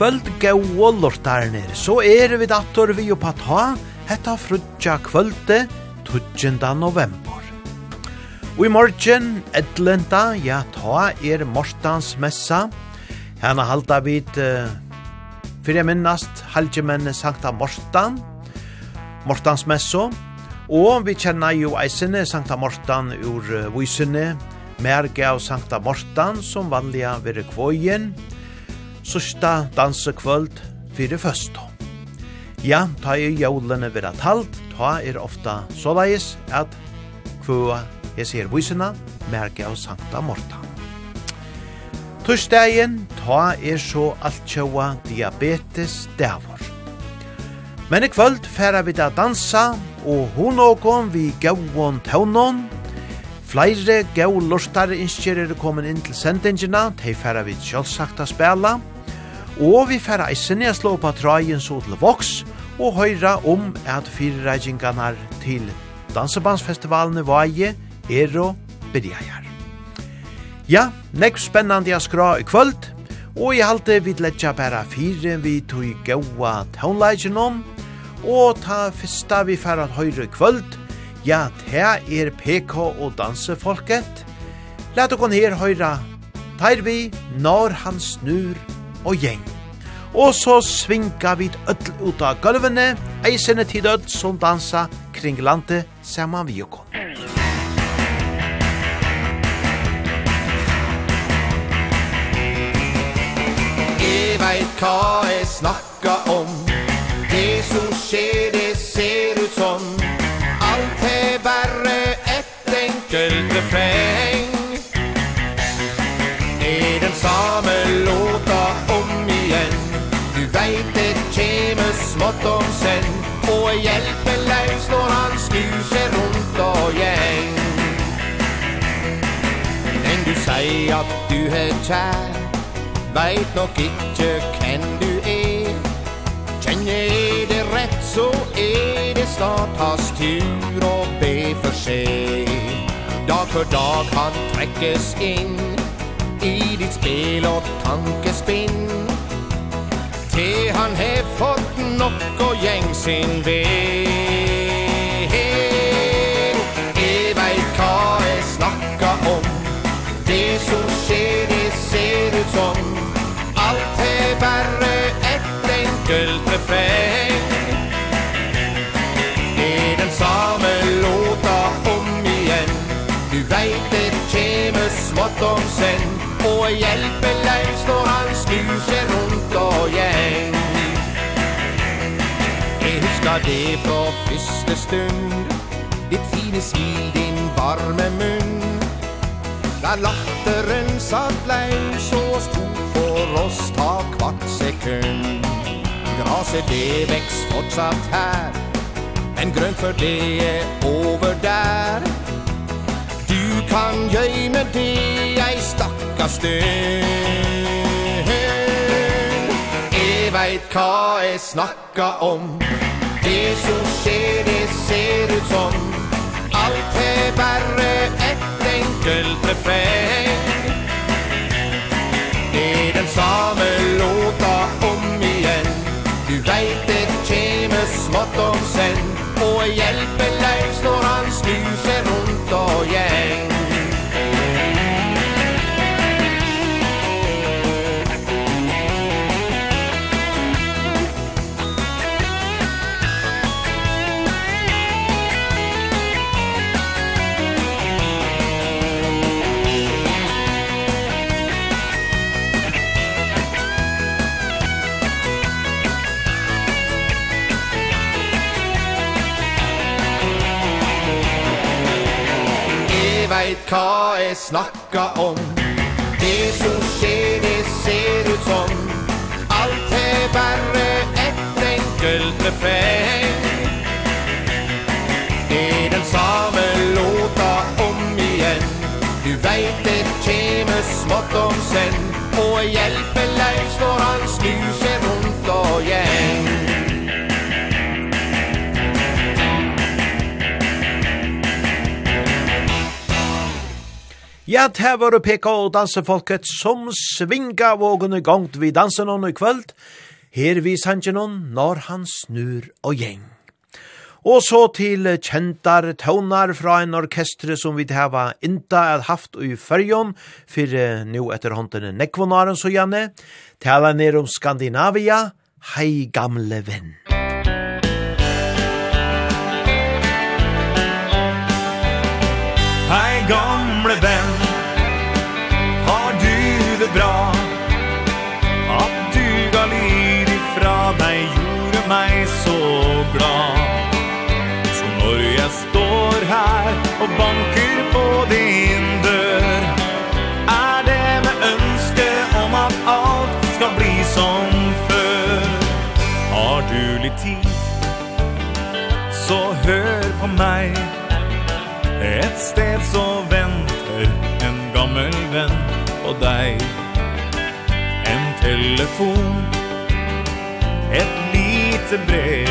kvöld gaua lortarnir, så er vi dator vi oppa ta, hetta frutja kvölde 20. november. Og i morgen, etlenda, ja ta er morstans messa, hana halda vid, uh, fyrir minnast, halgemenn Sankta Morstan, Morstans messo, og vi kjenna jo eisene Sankta Morstan ur uh, Vysene, merge av Sankta Morstan, som vanliga vire kvojen, og sørsta dansekvöld fyrir først. Ja, ta i jólene vera talt, ta er ofta såleis at kvua hes her vysina, merke av Sankta Morta. Torsdagen ta er så alt tjóa diabetes davor. Men i kvöld færa vi da dansa, og hun åkom vi gauon tøvnon, Flere gau lortare innskjer er kommet inn til sendingina, tei færa vi sjálfsagt a spela, Og vi færa eisene a slå på trajen så til voks, og høyra om at fyrirreikingarnar til Dansebandsfestivalene Vaje, Ero, Bidjajar. Ja, nekv spennande a skra i kvöld, og i halte vi letja bæra fire vi tog gaua taunleikinon, og ta fyrsta vi færa høyre i kvöld, ja, ta er PK og dansefolket. Lat okon her høyra, tar vi når han snur og gjeng. Og så svinga vi ødel ut av gulvene, eisene tid ødel som dansa kring landet saman vi okon. Jeg veit hva jeg snakka om Det som skjer, det ser ut som Alt er bare om sen. Og er hjälpelös når han snur seg rundt og gjeng. Men du sier at du er kjær Veit nok ikkje hvem du er. Kjenner jeg det rett så er det snart hans tur å be for seg. Dag for dag han trekkes inn I ditt spil og tankespinn. Te han he fått nok og gjeng sin vei E veit hva jeg snakka om. Det som skjer det ser ut som. Alt er bare et enkelt refreng. Er den samme låta om igjen. Du veit det kjeme smått om sen. Og hjelper suser rundt og gjeng. Jeg husker det på første stund. Ditt fine smil, din varme munn. Da latteren satt leis og stod for oss ta kvart sekund. Graset det veks fortsatt her. Men grønt for det er over der. Du kan gjøyme det ei stakka stund veit hva jeg snakka om. Det som skjer, det ser ut som Alt er bare et enkelt refreng. Det er den samme låta om igjen. Du veit det kjeme smått om sen Og hjelpeleis når han snuser rundt og gjeng. hva jeg snakka om. Det som skjer, det ser ut som. Alt er bare et enkelt refreng. Er den samme låta om igjen. Du veit det kjeme smått om sen. Og hjelpeleif står han snuser rundt og gjeng. Ja, det var det PK og dansefolket som svinga vågen i gongt vid dansen hon i kvöld. Her vi sanje noen når han snur og gjeng. Og så til kjentar tøvnar fra en orkestre som vi hava inta at haft i fyrjon, fyrir nu etter håndene nekvonaren så gjerne, tala ned om Skandinavia, hei gamle venn. här Og banker på din dør Är det med önske om att allt ska bli som før Har du litt tid så hör på mig. Ett sted så venter en gammal vän på dig. En telefon Ett litet brev.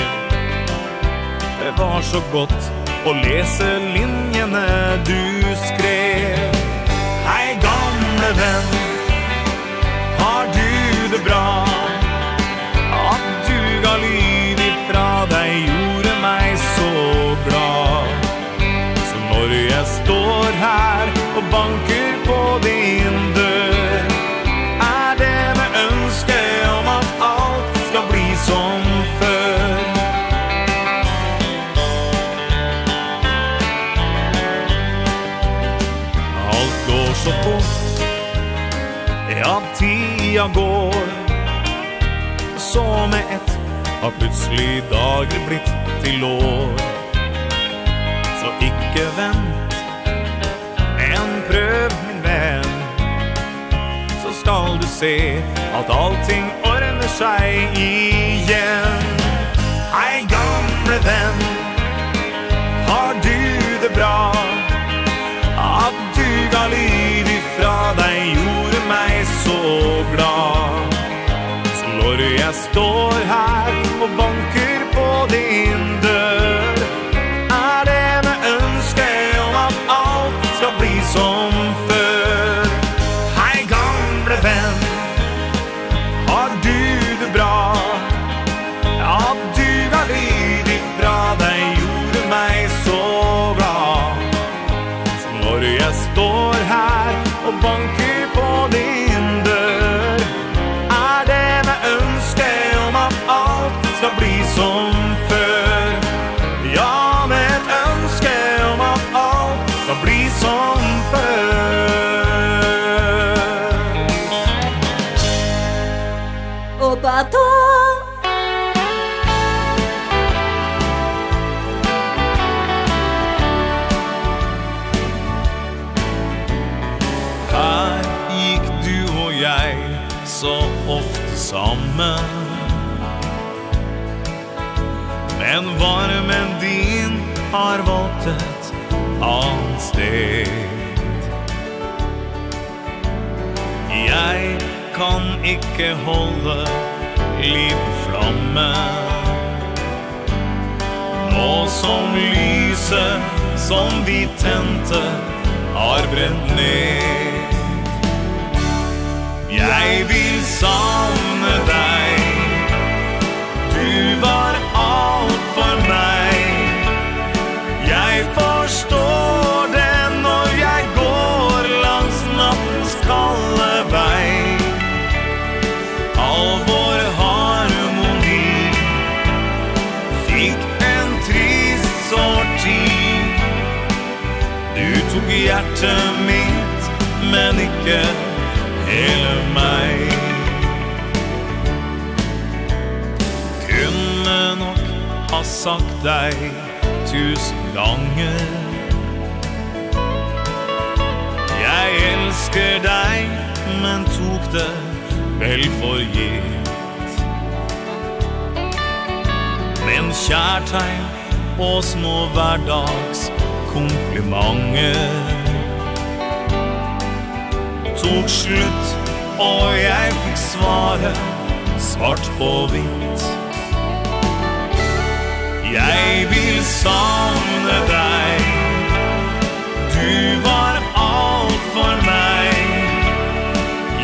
Det var så gott og lese linjene du skrev Hei gamle venn, har du det bra? At du ga lyd ifra deg gjorde meg så glad Så når jeg står her att tiden går. Som med ett har plutselig dager blitt til år. Så ikke vent Men prøv min venn Så skal du se at allting ordner seg igjen Hei gamle venn Har du det bra? At du ga liv ifra deg jord så glad Så når jeg står her og banker på din dør varm än din har valgt et annet sted Jeg kan ikke holde liv flamme Nå som lyset som vi tente har brent ned. Jeg vil savne deg. Du var för mig Jag förstår den och jag går langs nattens kalle vei. All vår harmoni Fick en trist sorti Du tog hjärtet mitt men ikke sagt deg tusen ganger Jeg elsker deg, men tok det vel for gitt. Men kjærtegn og små hverdags komplimenter Tok slutt, og jeg fikk svare svart på hvitt. Jeg vil savne deg. Du var alt for meg.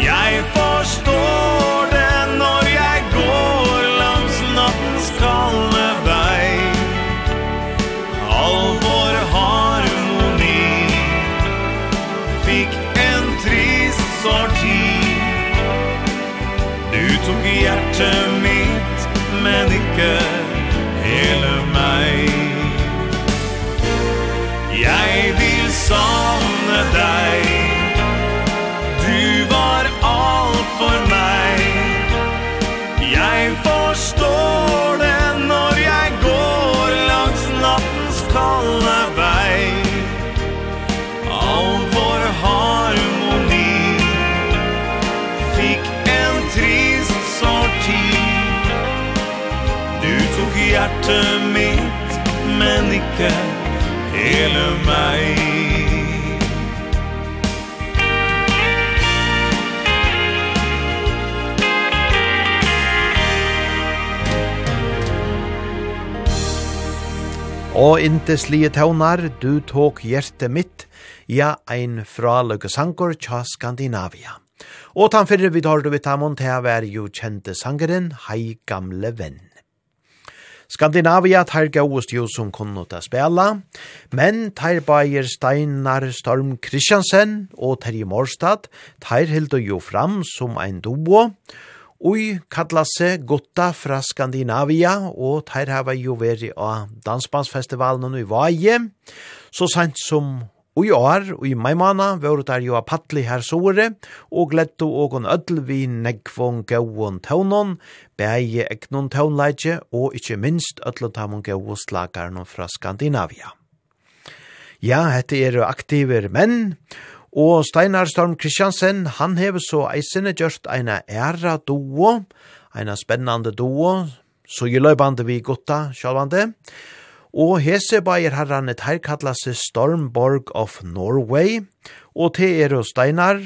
Jeg forstår det når jeg går langs nattens kalde vei. All vår harmoni Fikk en trist sorti. Du tok hjertet Og inteslige taunar, du tok hjertet mitt, ja, ein fraløke sankor tja Skandinavia. Og tan fyrir vi tar du vidt hamon til vær jo kjente sangeren, hei gamle venn. Skandinavia tar gauest jo som kunne ta spela, men tar Bayer Steinar Storm Kristiansen og Terje Morstad tar hildo jo fram som ein duo, og Ui kallase gutta fra Skandinavia, og teir hava jo veri av Dansbandsfestivalen i Vaje. Så sent som ui år, ui maimana, vore der jo av Patli her sore, og gletto og en ødel vi negvon gauon taunon, beie egnon taunleidje, og ikkje minst ødel tamon gauon slagarnon fra Skandinavia. Ja, hette er aktiver menn, og Og Steinar Storm Kristiansen, han hever så eisene gjørst eina æra duo, eina spennande duo, så løybande vi gutta, sjalvande. Og hese bæger herran et her kallas Stormborg of Norway, og te er og Steinar,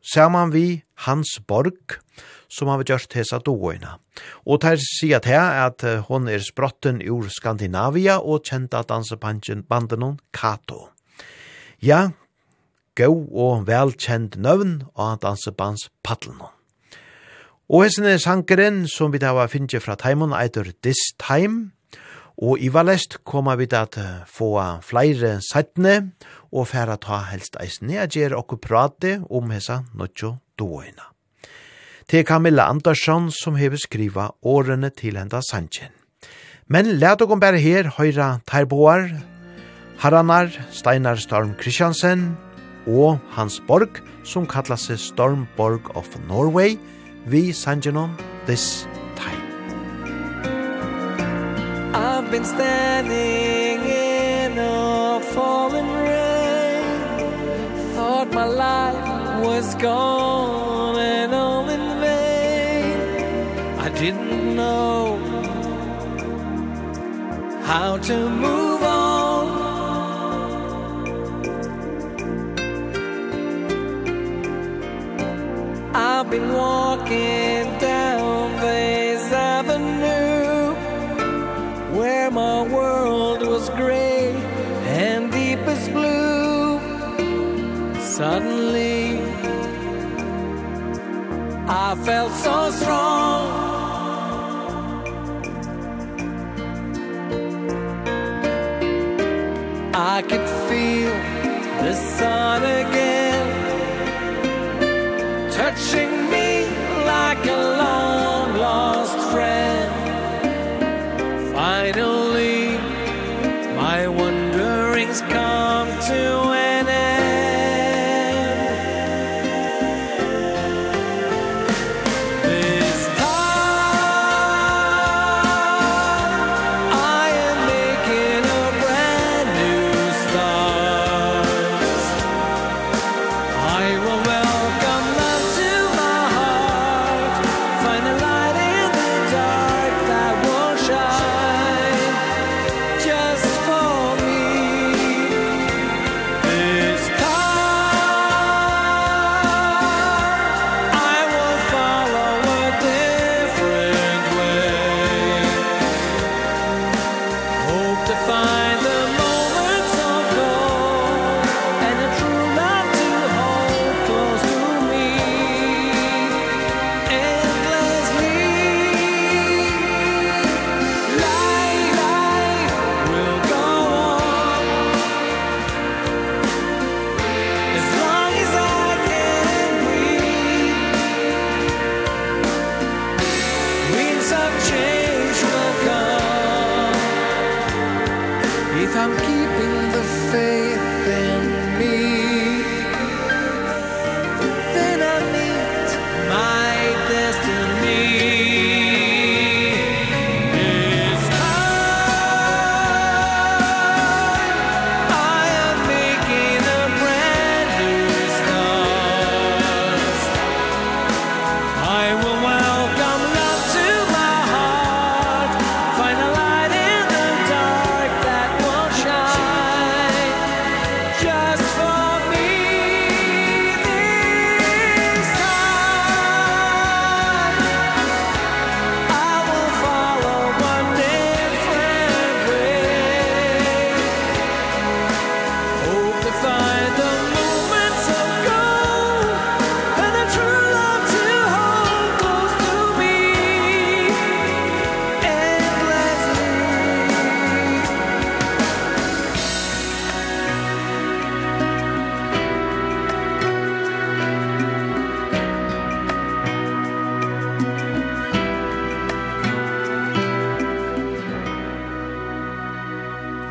saman vi Hans Borg, som har gjort hesa doina. Og ter sier til at hon er sprotten ur Skandinavia og kjent av dansebanden Kato. Ja, go og velkjent nøvn og dansebands paddelen. Og hessene sankeren som vi da var finnje fra Taimon eitur This Time, og i Valest koma vi da til få flere settene og færa ta helst eisene og gjer okkur prate om hessa nødjo doina. Det er Camilla Andersson som hever skriva årene til henda sanjen. Men let okkur bare her høyra terboar, Haranar, Steinar Storm Kristiansen, og hans borg, som kallar seg Stormborg of Norway, vi sangenon this time. I've been standing in a fallen rain Thought my life was gone and all in vain I didn't know how to move on I've been walking down Vase Avenue Where my world was gray and deepest blue. Suddenly I felt so strong. I could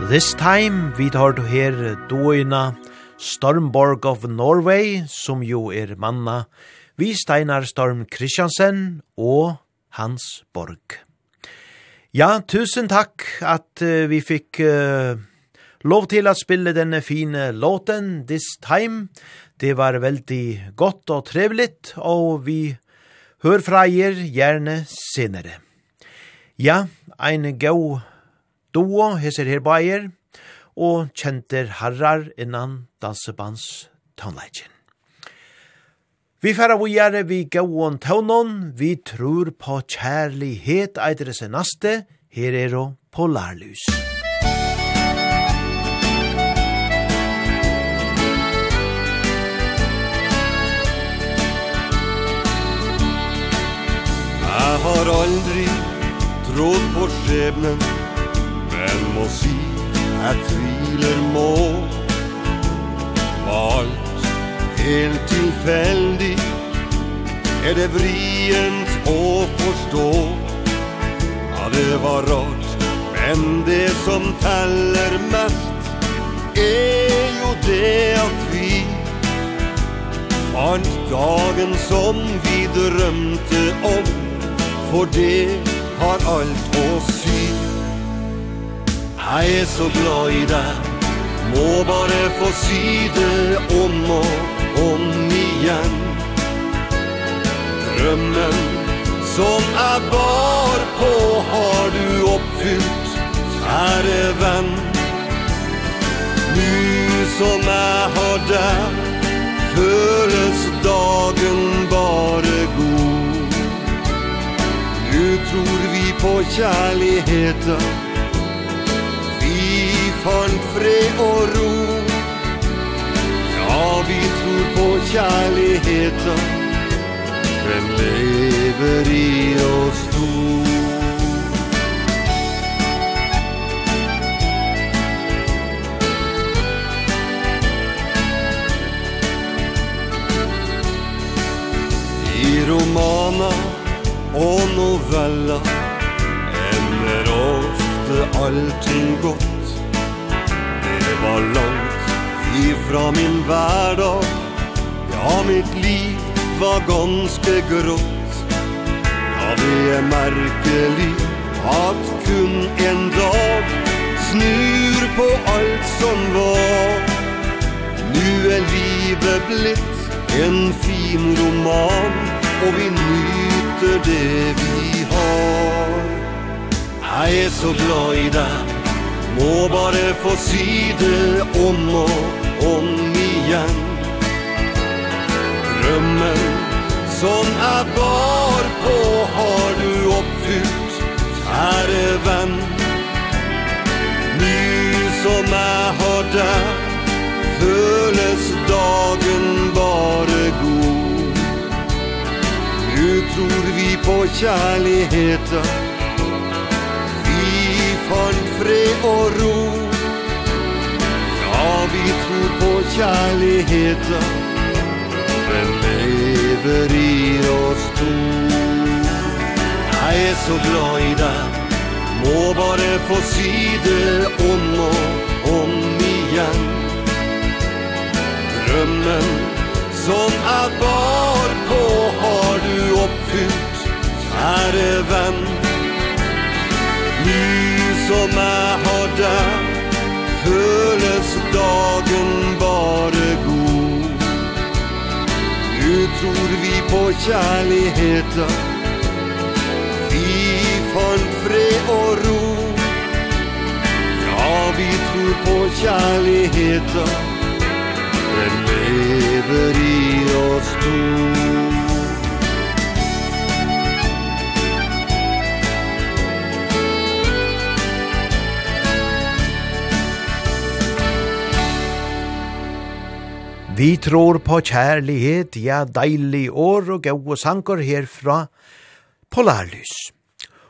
This time vi tar du her doina Stormborg of Norway, som jo er manna, vi Steinar Storm Kristiansen og Hans Borg. Ja, tusen takk at uh, vi fikk uh, lov til å spille denne fine låten, This Time. Det var veldig godt og trevligt, og vi hør fra jer gjerne senere. Ja, ein god Doa heser her baier, og kjenter herrar innan dansebands tøvnleikjen. Vi færa vujare vi gauon tånon, vi tror på kjærlighet eitre seg naste, her er og polarlus. Jeg har aldri trodd på skjebnen må si Jeg tviler må. Var alt helt tilfeldig Er det vrient å forstå. Ja, det var rart Men det som teller mest Er jo det at vi Fant dagen som vi drømte om. For det har alt å si Jeg er så glad i deg Må bare få si det om og om igjen Drømmen som jeg bar på har du oppfylt Kjære venn Nu som jeg har deg Føles dagen bare god. Nu tror vi på kjærligheten form fred og ro. Ja, vi tror på kjærligheten. Den lever i oss to? I romana og novella Ender ofte allting gott var långt ifrån min hverdag Ja, mitt liv var ganska grått. Ja, det er merkelig att kun en dag Snur på allt som var. Nu er livet blitt en fin roman Och vi nyter det vi har. Jeg är så glad i deg Må bare få si det om og om igjen. Drømmen som jeg bar på har du oppfylt, kjære venn. Nu som jeg har deg, føles dagen bare god. Nu tror vi på kjærligheten fred og ro. Ja, vi tror på kjærligheten Men lever i oss to. Jeg er så glad i deg Må bare få si det om og om igjen. Drømmen som er bar på Har du oppfylt, kjære venn. Nu som jeg har deg Føles dagen bare god. Nu tror vi på kjærligheten Vi fant fred og ro. Ja, vi tror på kjærligheten Den lever i oss to. Vi tror på kjærlighet, ja, deilig år og gode sanger herfra Polarlys.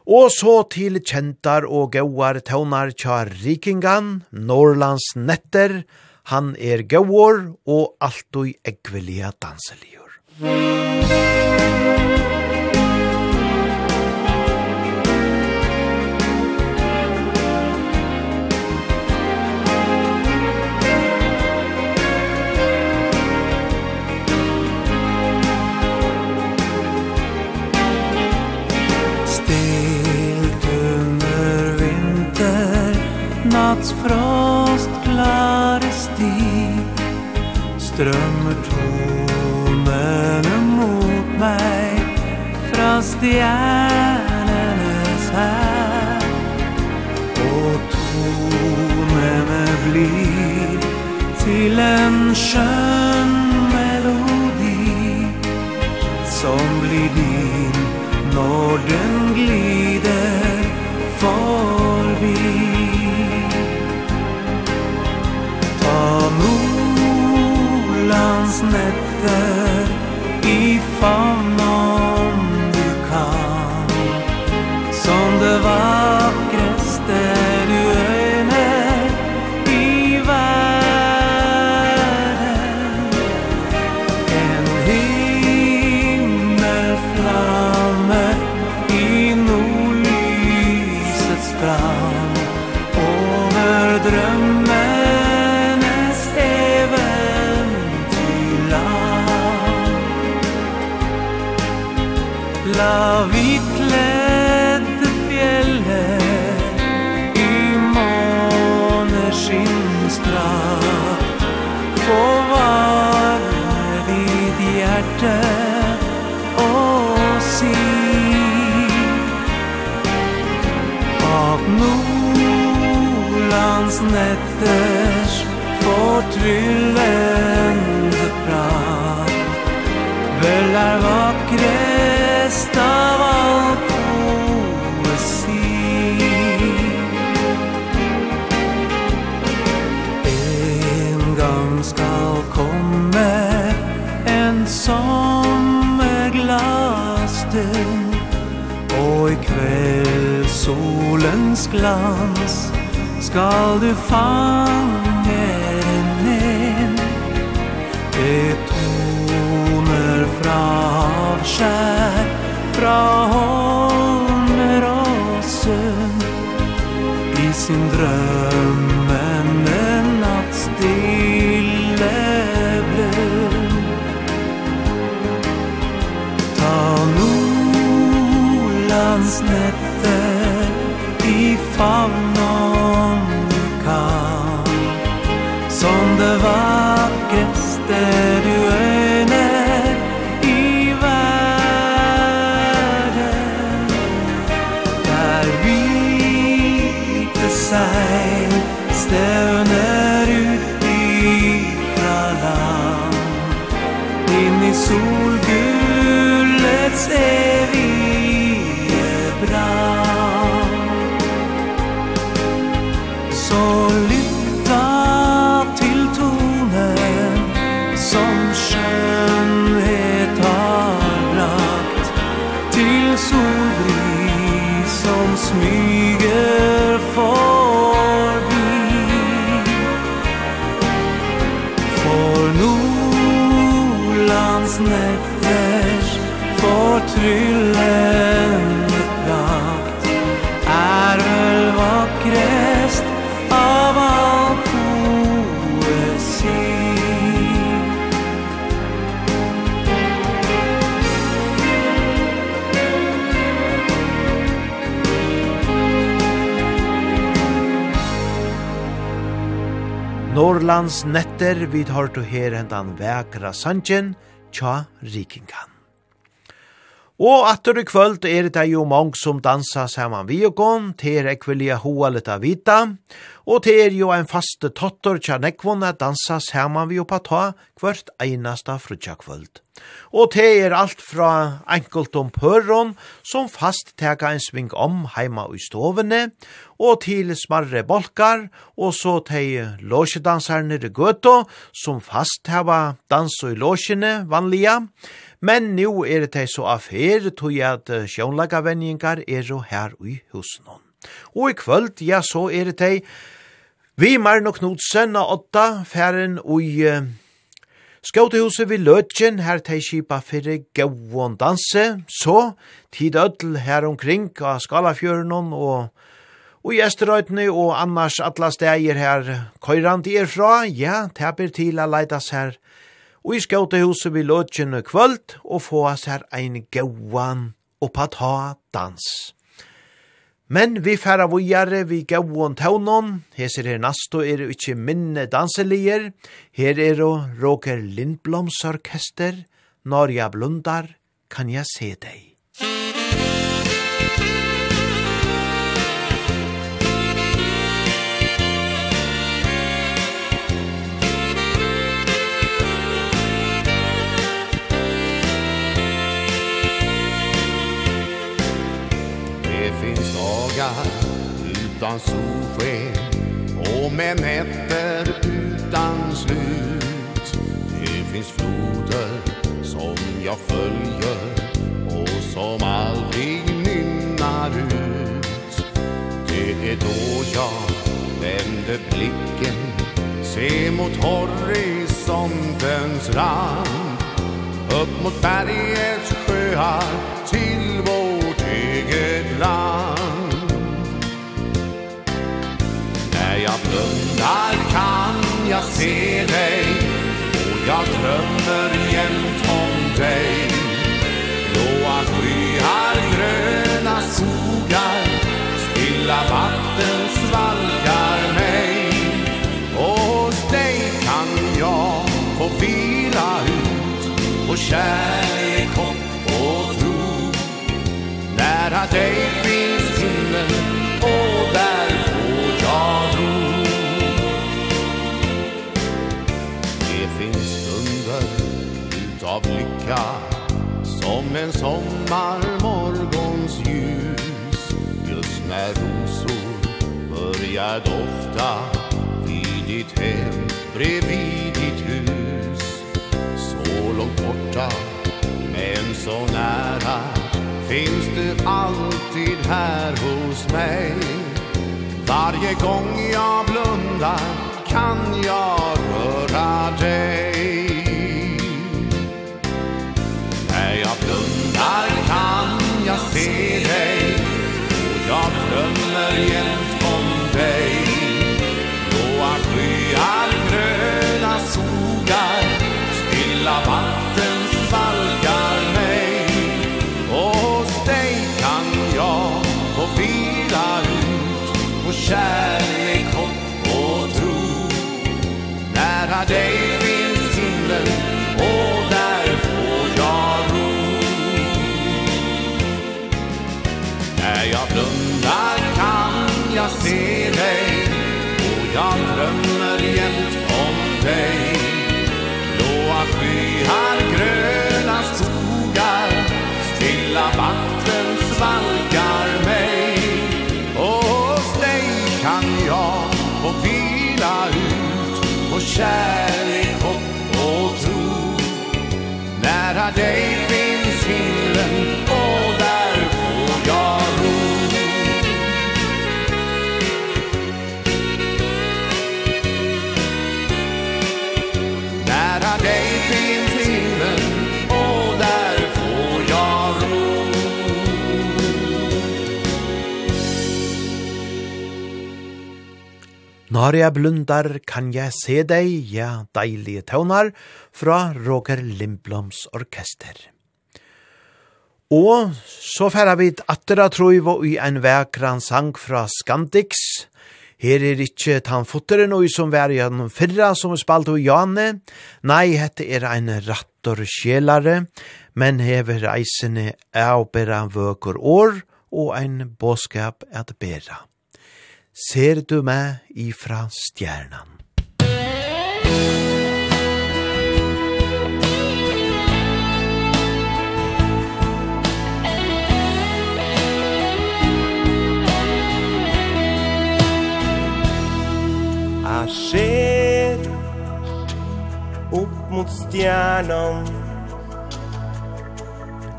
Og så til kjentar og gauar tøvnar tja rikingan, Norlands netter, han er gauar og alt og ekvelia danseligjør. Musikk Fjallands netter vid har du her hentan vekra sanjen, tja rikingan. Og atter i kvöld er det jo mange som dansa saman vi og gong, til er ek vilja hoa litt av vita, og til er jo ein faste tottor tja nekvon dansa saman vi og pata hvert einasta frutja kvöld. Og til er alt fra enkelt om pøron, som fast teka ein sving om heima i stovene, og til smarre bolkar, og så til låsjedanserne i gøto, som fast heva dansa i låsjene vanliga, og Men nu er det så affær, tog jeg at sjånlagavenningar er jo her i husen. Og i kvöld, ja, så er det vi Maren og Knudsen av åtta færen i uh, Skautehuset vi Løtjen, her de kipa fyrre gauon danse, så tid ødel her omkring av Skalafjøren og Og i Esterøytene og annars atla deier her køyrand er fra, ja, teper til a leidas her og i skjøtehuset vi løtjene kvöld og få oss her ein gauan oppa ta dans. Men vi færa vujare vi gauan taunon, heser her nasto er ikkje minne danselier, her er og Roger Lindbloms orkester, Norja Blundar, kan jeg se deg. utan solsken Och med nätter utan slut. Det finns floder som jag följer Och som aldrig nynnar ut. Det är då jag vänder blicken Se mot horisontens rand Upp mot bergets sjöar Till Där kan jag se dig Och jag drömmer jämt om dig. Blåa skyar, gröna skogar Stilla vatten svalkar mig. Och hos dig kan jag få vila ut Och kärlek, hopp och tro. Nära dig en sommarmorgons ljus. Just när rosor börjar dofta Vid ditt hem, bredvid ditt hus. Så långt borta, men så nära Finns du alltid här hos mig. Varje gång jag blundar kan jag röra dig. se dig Och jag drömmer jämt kärlek, hopp och tro. Nära dig Når jeg blundar kan jeg se deg, ja, deilige tøvnar, fra Roger Lindbloms orkester. Og så færa vi attera troivo i en vekran sang fra Skandix. Her er ikkje tannfotteren og som vær gjennom fyrra som er spalt og Jane. Nei, hette er ein rattor sjelare, men hever eisene avbera vøker år og ein båskap at bera ser du meg ifra stjernan. Jeg ser opp mot stjernan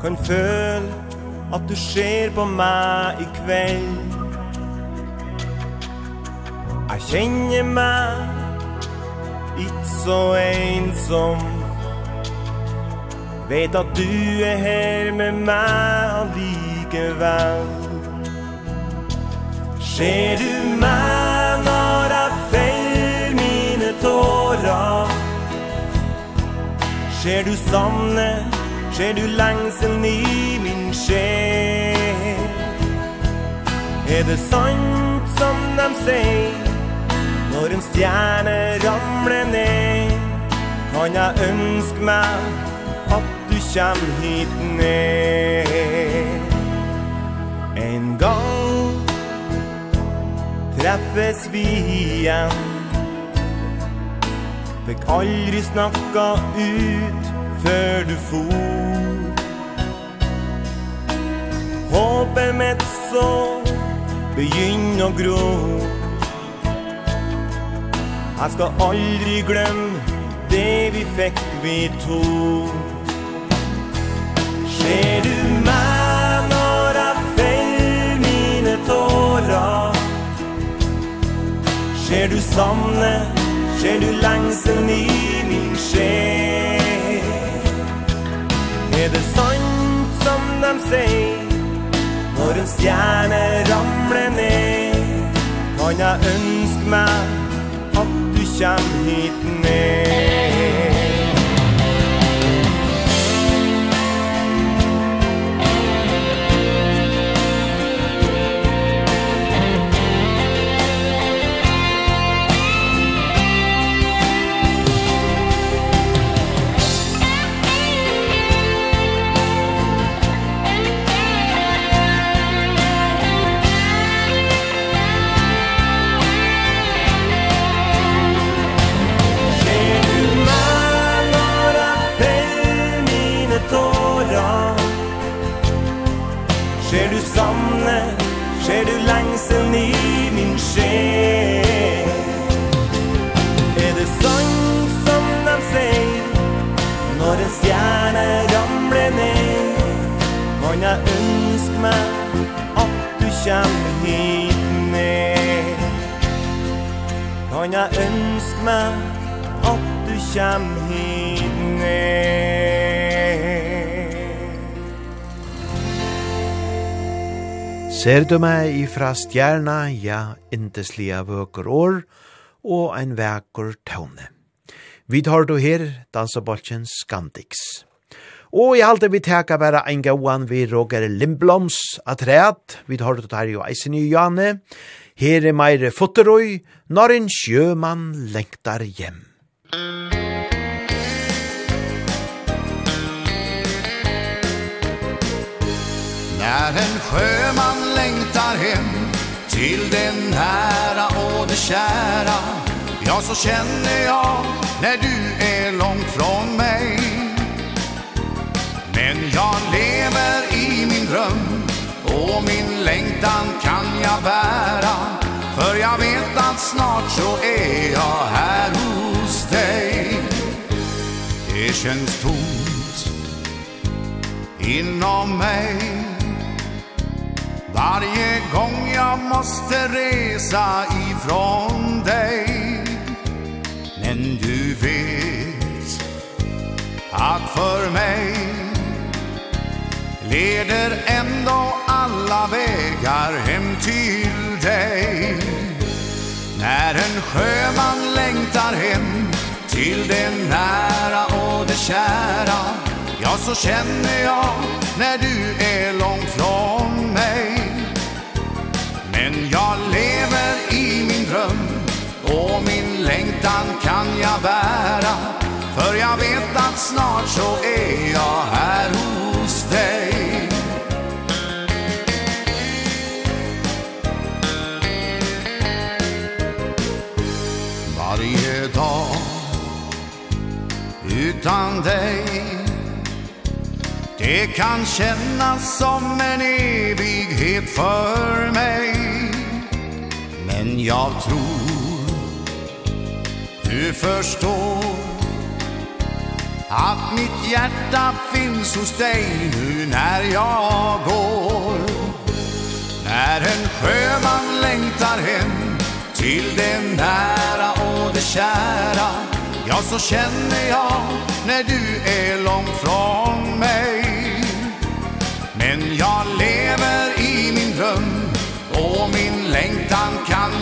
Kan føle at du ser på meg i kveld Jeg kjenner meg Ikke så ensom. Vet at du er her med meg allikevel. Ser du meg når jeg feller mine tårer? Ser du sanne Ser du lengselen i min sjel? Er det sant som de sier? Når en stjerne ramler ned Kan jeg ønske meg At du kjem hit ned. En gang Treffes vi igjen. Fikk aldri snakka ut Før du for. Håpet mitt så Begynn å gråte Han skal aldri glemme det vi fikk vi to. Ser du meg når jeg feller mine tårer? Ser du samne, ser du lengselen i min sjel? Er det sant som de sier Når en stjerne ramler ned? Kan jeg ønske meg hit ned ser du lengselen i min sjel? Er det sånn som de sier Når en stjerne ramler ned? Kan jeg ønske meg at du kommer hit ned? Kan jeg ønske meg at du kjem hit ned? Ser du meg ifra stjerna, ja, indeslige vøker år, og ein veker tåne. Vi tar du her, dansabolchen Skandix. Og i alt vi teka bare ein gauan vi Roger Lindbloms atreat, vi tar du tar jo eisen i Jane, her er meire fotterøy, når en sjømann lengtar hjem. När en sjöman hem Till den nära och det kära. Ja, så känner jag när du är långt från mig. Men jag lever i min dröm Och min längtan kan jag bära. För jag vet att snart så är jag här hos dig. Det känns tomt inom mig. Varje gång jag måste resa ifrån dig. Men du vet att för mig Leder ändå alla vägar hem till dig. När en sjöman längtar hem Till det nära och det kära Ja, så känner jag när du är långt från lever i min dröm. Och min längtan kan jag bära. För jag vet att snart så är jag här hos dig. Varje dag utan dig Det kan kännas som en evighet för mig. Men jag tror. Du förstår Att mitt hjärta finns hos dig Nu när jag går. När en sjöman längtar hem Till det nära och det kära Ja, så känner jag När du är långt från mig Men jag lever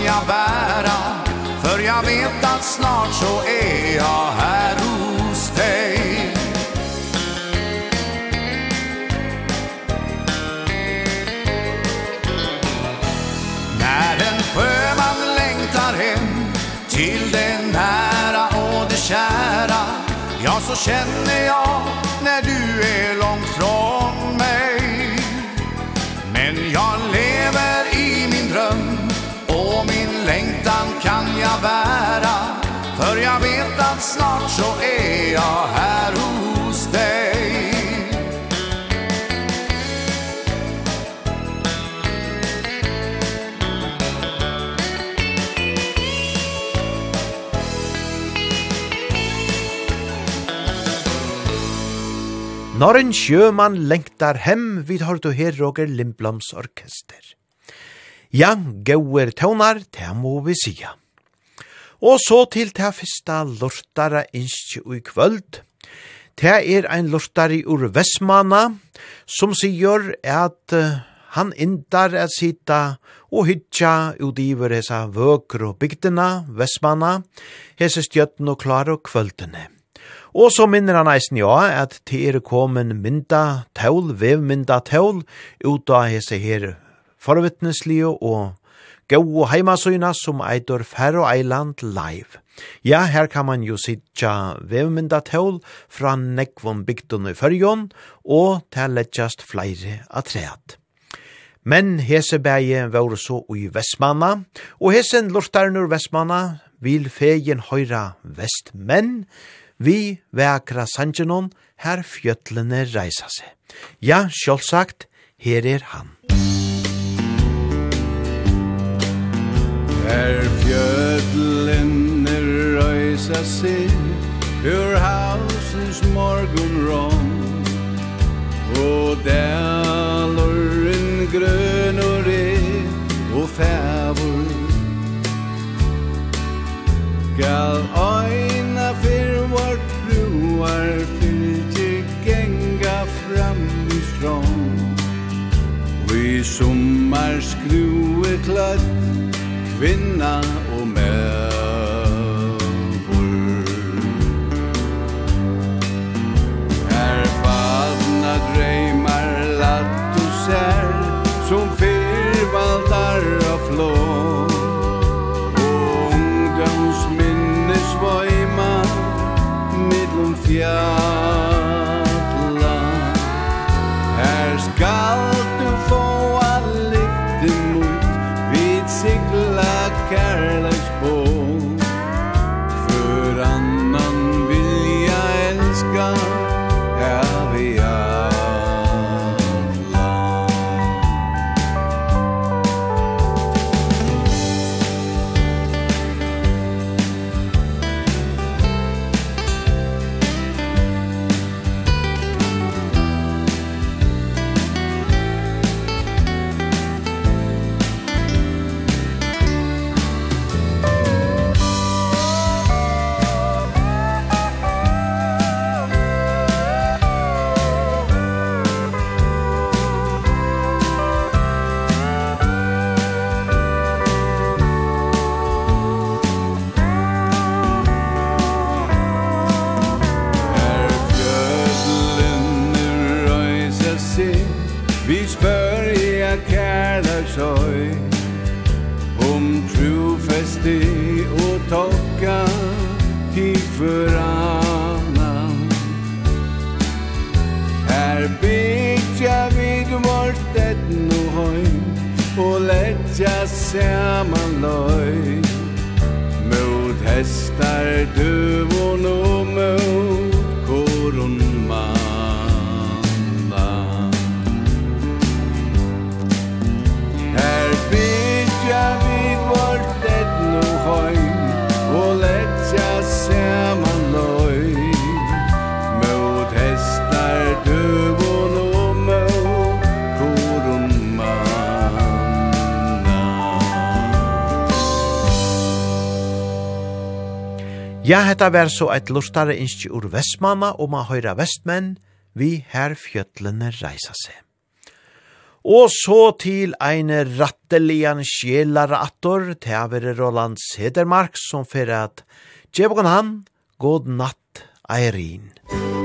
jag bära. För jag vet att snart så är jag här hos dig. När en sjöman längtar hem Till det nära och det kära Ja, så känner jag när du är långt att snart så är jag här hos dig Når en sjømann lengtar hem, vid har du her Roger Lindblams orkester. Ja, gauer tøvnar, det må vi sige. Og så til det første lortare innskje i kvöld. Det er ein lortare ur Vestmana som sier at uh, han indar at sita og hytja udiver hesa vøker og bygdina, Vestmana, hese stjøtten og klare og kvöldene. Og så minner han eisen ja at det er kommet mynda tål, vevmynda tål, ut av hese her forvittneslige og gau heimasøyna som eitur Ferro Island Live. Ja, her kan man jo sitja vevmyndatål fra nekvon bygdun i fyrjon, og til lettjast flere treat. Men hese bæje var så i Vestmanna, og hesen lortaren ur Vestmanna vil fegen høyra vestmenn, vi vekra sanjenon her fjötlene reisa seg. Ja, sjálfsagt, her er han. Her fjödlinn er røysa sig Ur hausens morgon rom Og dælurinn grønur er Og fævur Gal øyna fyr vart bruar Fylgje genga fram i strong Vi sommar skrue klatt kvinna og mævur Her fadna dreymar latt og sær Som fyrvaldar og flå Og ungdoms minnes voima Midlum fjær Ja, hetta vær så eit lustare innskje ur Vestmanna om a høyra vestmenn, vi her fjøtlene reisa seg. Og så til ein rattelian sjelare attor, teavere Roland Sedermark, som fyrir at Djevokon han, god natt, Eirin. Musik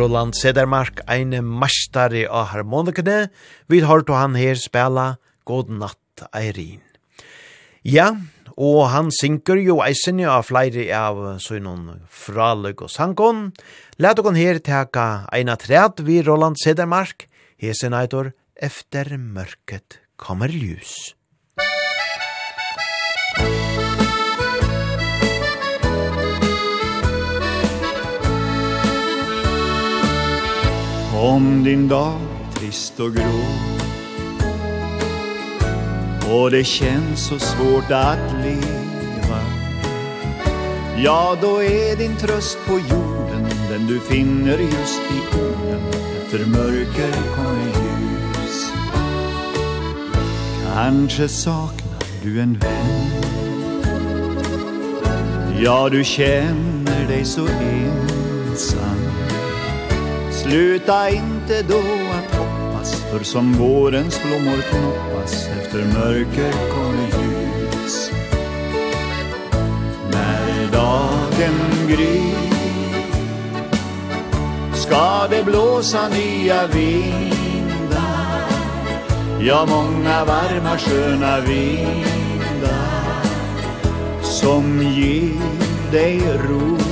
Roland Sedermark, ein mastari av harmonikene, vi har to han her spela God natt Eirin. Ja, og han synker jo eisen av flere av sønnen fraløg og sankon. Læt dere her teka eina træt vi Roland Sedermark, hesen eitor, efter mørket kommer ljus. Om din dag är trist och grå. Och det känns så svårt att leva Ja, då är din tröst på jorden Den du finner just i orden Efter mörker kommer ljus Kanske saknar du en vän Ja, du känner dig så ensam Sluta inte då att hoppas För som vårens blommor knoppas Efter mörker kommer ljus. När dagen gryr Ska det blåsa nya vindar. Ja, många varma sköna vindar Som ger dig ro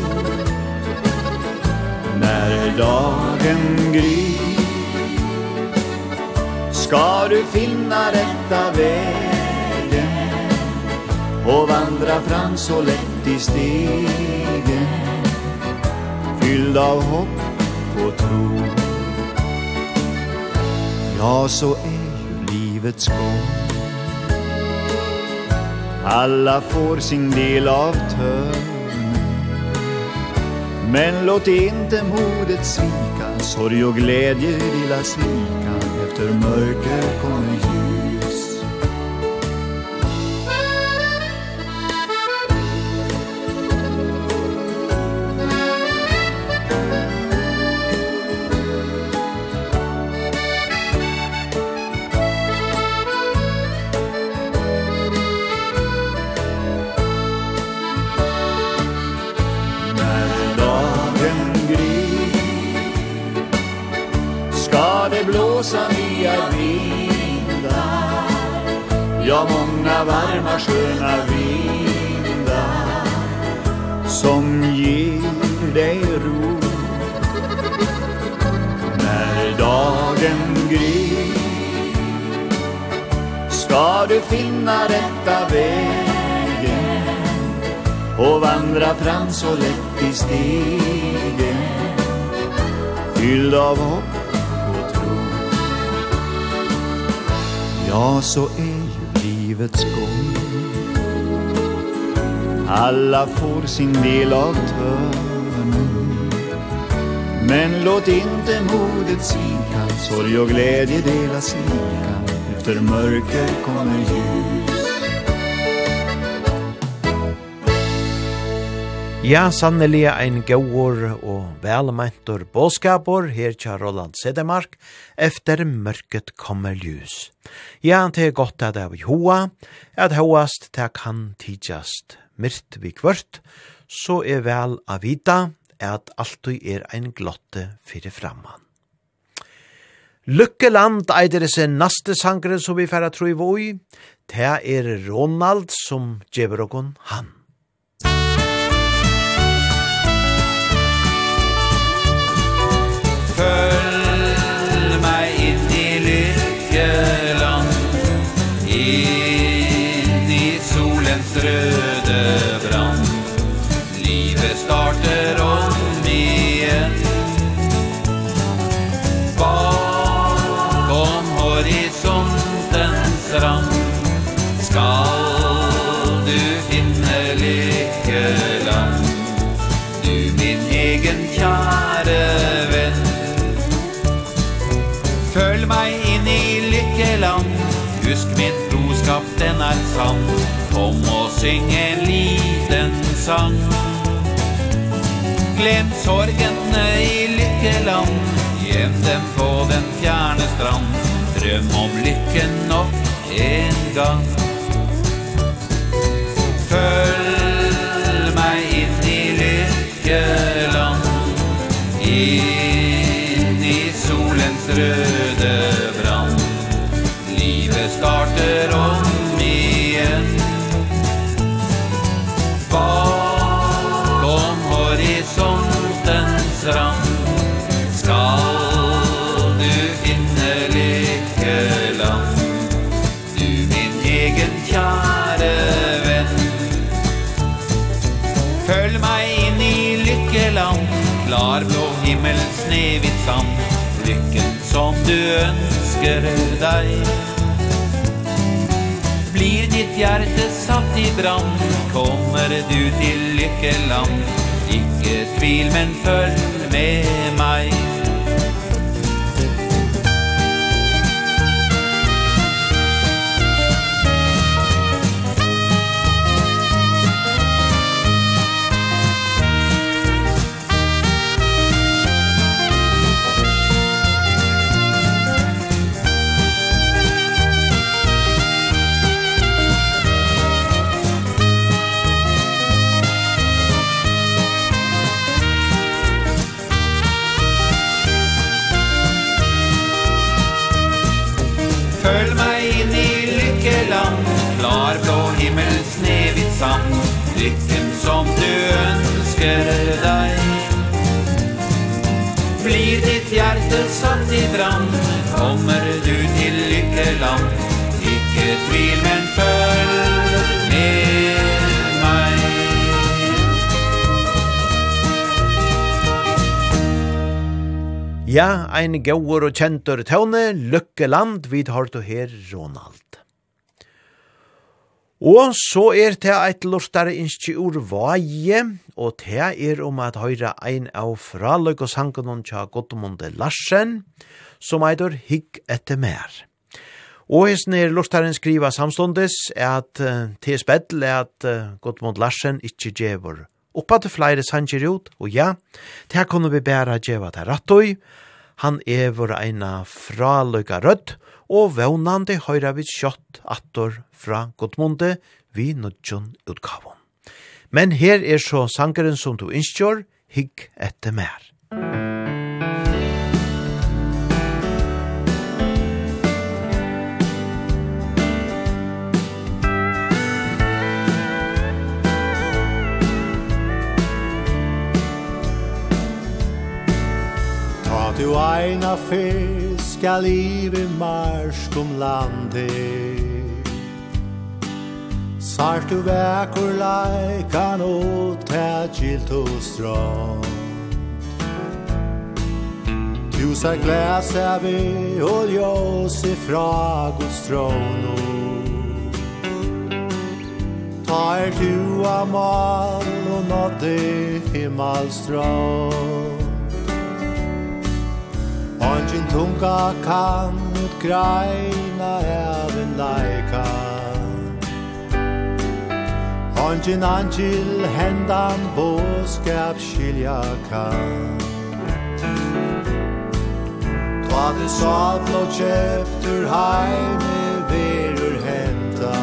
när dagen gryr Ska du finna rätta vägen Och vandra fram så lätt i stegen. Fylld av hopp och tro. Ja, så är ju livets gång. Alla får sin del av törn. Men låt inte modet svika Sorg och glädje lilla slika Efter mörker kommer så många varma sköna vindar som ger dig ro. När dagen gryr ska du finna rätta vägen och vandra fram så lätt i stigen. Fylld av hopp och tro. Ja, så livets gång. Alla får sin del av törnen. Men låt inte modet svika Sorg och glädje delas lika. Efter mörker kommer ljus. Ja, sannelig ein gauur og velmeintur båskapur her tja Roland Sedemark efter mørket kommer ljus. Ja, det er godt at av hoa, at hoast det kan tidsast myrt vi kvørt, så er vel a vita at alltid er ein glotte fyrir framman. Lykkeland eider disse naste sangren som vi færa tro i voi, det er Ronald som gjever okon han. ensam Kom og syng en liten sang. Glem sorgene i lykkeland. Gjem dem på den fjerne strand. Drøm om lykken nok en gang. Før som du ønsker deg. Blir ditt hjerte satt i brann Kommer du til lykkeland. Ikke tvil, men følg med meg. som du ønsker deg. Blir ditt hjerte satt i brann Kommer du til lykkeland. Ikke tvil, men følg med meg. Ja, ein gauur og kjentur tøvne, lykkeland, vi tar du her, Ronald. Og så er det eit lortare innskje ur vaje, og det er om at høyra ein av fraløk og sangen tja Gottmunde Larsen, som eitur hygg etter mer. Og hesten er lortaren skriva samståndes at uh, til speddel er at uh, Gottmund Larsen ikkje djevor. Oppa til flere sanger ut, og ja, det kunne vi bæra djeva til rattøy, Han er vår eina fraløyga rødt, og vevnande høyra vi kjøtt attor fra Godmunde vi nødjon utgavon. Men her er så sangeren som du innskjør, higg etter mer. Musikk Du eina fiska livet marsk om landet Sart du vekur laikan og tætjilt og strand Du sa glæs av vi og ljós ifra Guds tråno Tar du av mal og nådde himmelstrand Ongen tunga kan ut greina av en laika Ongen angil hendan boskap skilja kan. Ta du salt og kjeptur heime verur henta.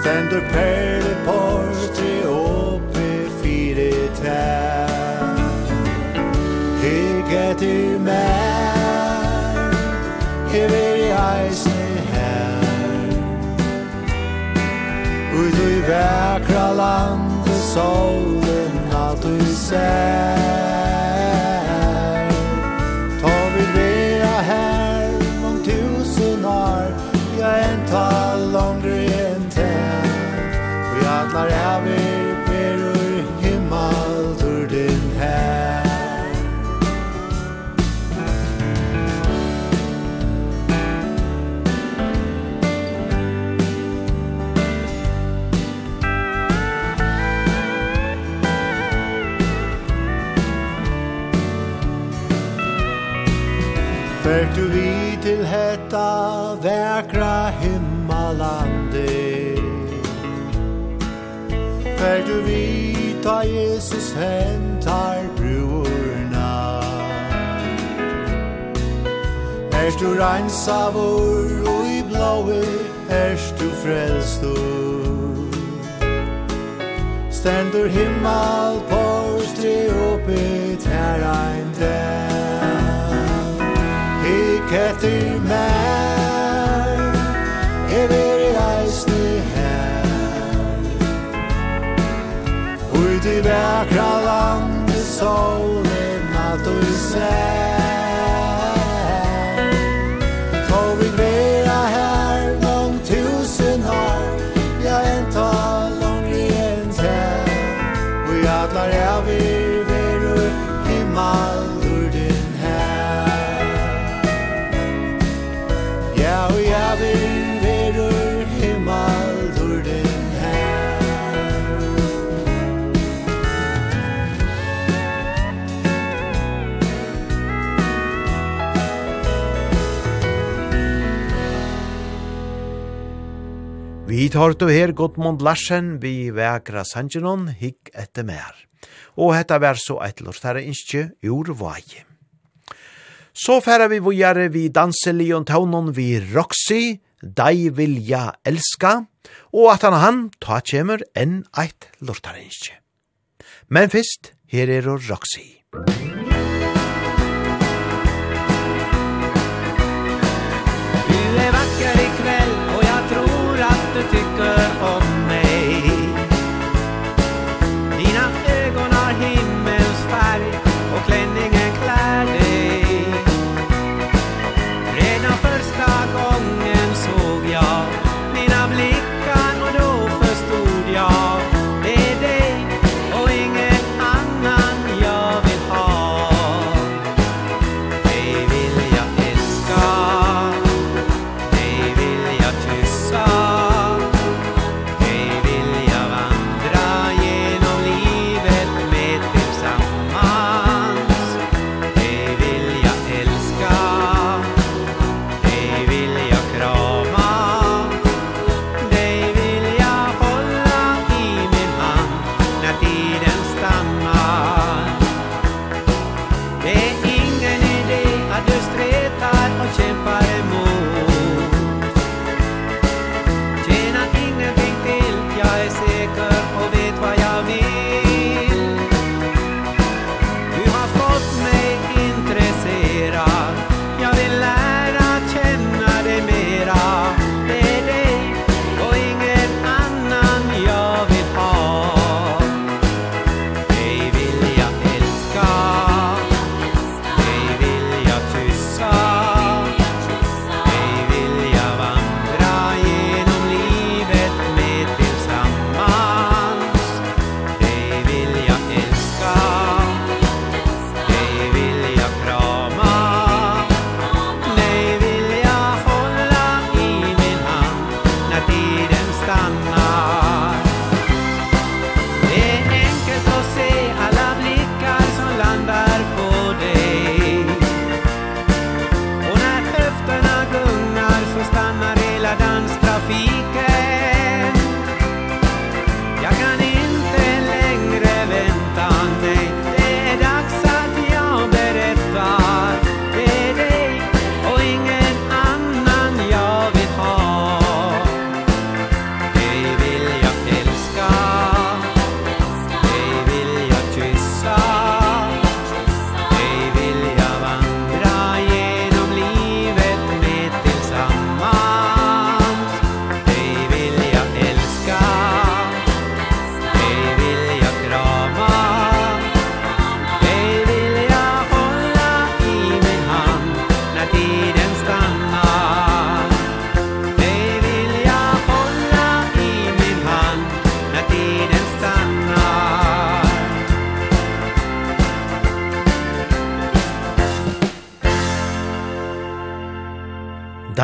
Stendur perle portri oppe fire tær. Ligget i mer Hever i eisen her. Ui du i vekra lande Solen alt du ser. Ta vi vera her Mång tusen år Ja, en tal longre enn ten Vi atlar er vi Fert du vi til hetta verkra himmalande Fert du vi ta Jesus hentar brorna Er du reinsavur og i blåi Er du frelstur? Stendur himmel på stre oppe ein der. Søk etter meg Jeg vil reisne her Ut i vekra landet solen at du ser Tid har du her Gottmund Larsen vi vekra sangenon hikk etter mer. Og hetta vær så eit lortare innskje ur vaj. Så færa vi vågjare vi danselion taunon vi Roxy, Dei vilja elska, og at han han ta kjemur enn eit lortare innskje. Men fyrst, her er Roxy. Roxy.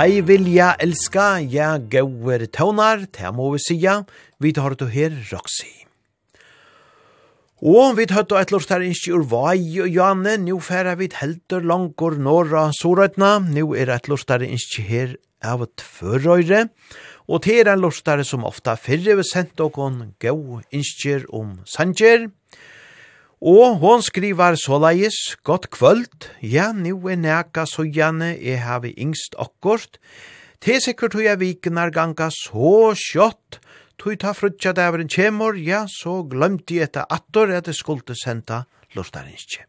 Dei vilja elska, ja gauer tøvnar, ta må vi sija, vi tar du her Roxy. Og vi tar du et lort her innskje ur Vai og Janne, nu færa vi heldur langor norra sorøytna, nu er et lort her innskje her av tvørøyre, og til er en lort som ofta fyrre vi sendt okon gau innskjer om sanger, Og hon skrivar såleis, «Godt kvöld, ja, nu er næka så gjerne, jeg har yngst akkurat. Til sikkert tog jeg vikenar ganga så kjott, tog ta frutja dæveren kjemor, ja, så glemte jeg etter attor at jeg skulle senda lortarinskje.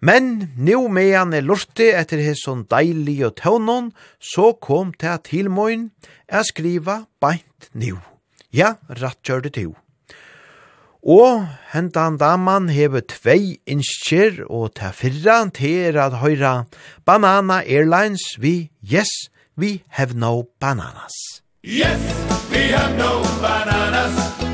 Men nu mean er lorti etter hesson deilig og tøvnon, så kom til tilmøyn, jeg skriva beint nu. Ja, rett kjør det til. Og hentan daman hever tvei innskjer og ta fyrra til at høyra Banana Airlines vi Yes, we have no bananas. Yes, we have no bananas.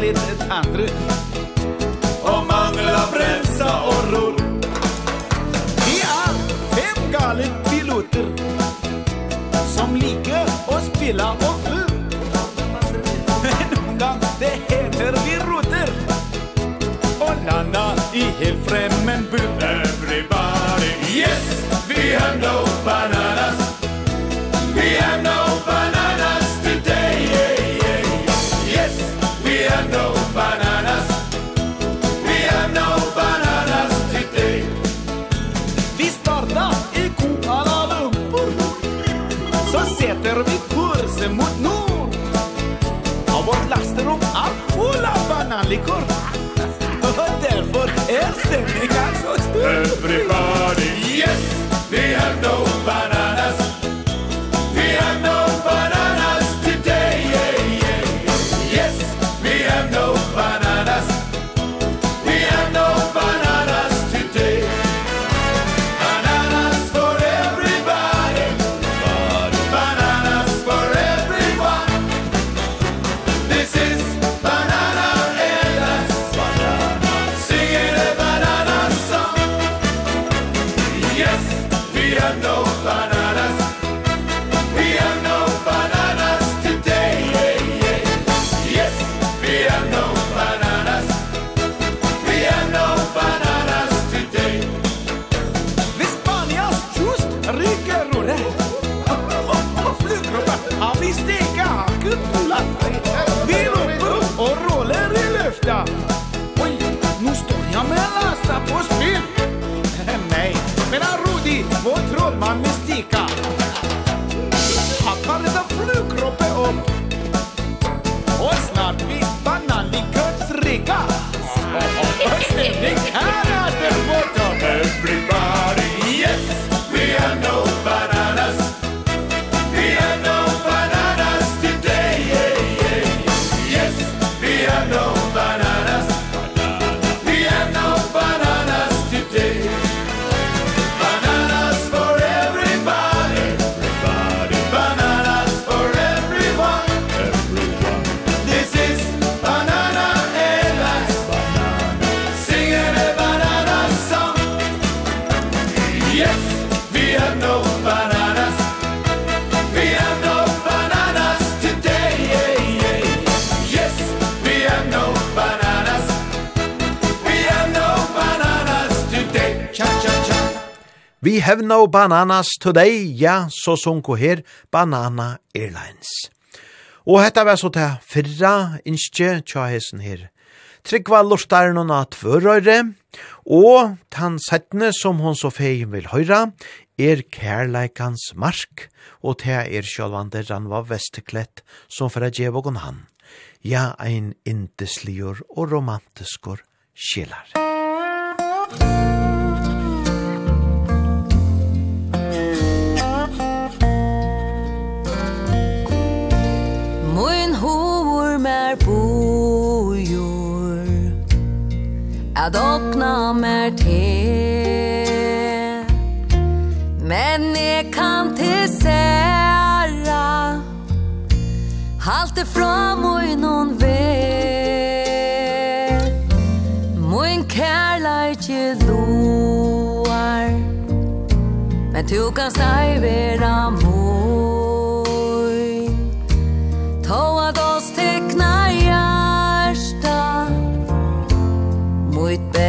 ner i ett andre Och mangla bremsa och rull Vi är fem galen piloter Som ligger och spelar och flyr. Men någon gång det heter vi roter. Och landa i helt fremmen flickor Och därför är stämningen så stor. Everybody, yes, we have no We have no bananas today, ja, så sunko her Banana Airlines. Og hetta var så til fyrra innskje tja hesen her. Tryggva lortar noen at førrøyre, og tan settene som hon så feien vil høyra, er kærleikans mark, og te er sjølvande ranva vesteklett som fra djevågon han. Ja, ein indeslior og romantiskor skilar. Musikk mer bojor Ad opna mer te. Men jeg kan til særa Halte fram og i noen vei Moin kærleikje loar Men tu kan stei vera mo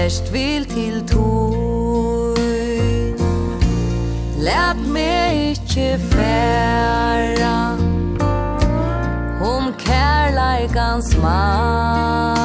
best vil til tog Læt mig ikkje færa Om kärleikans mann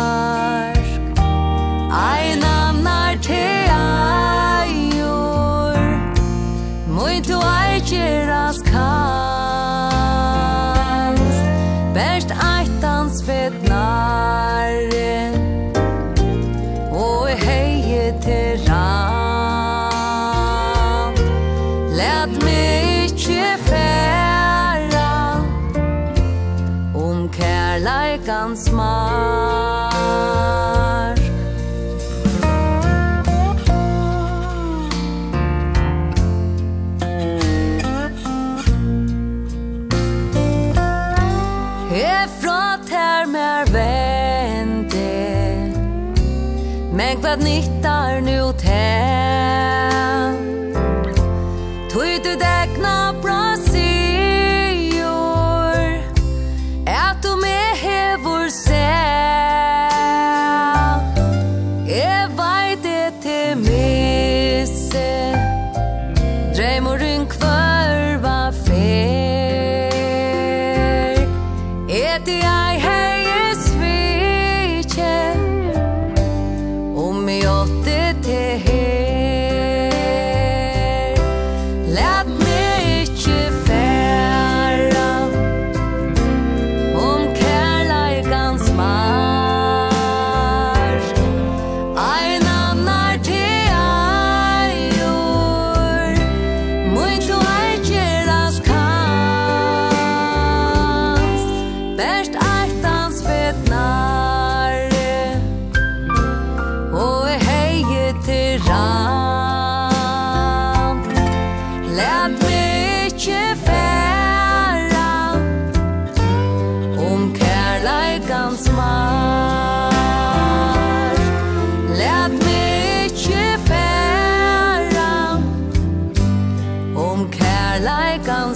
like on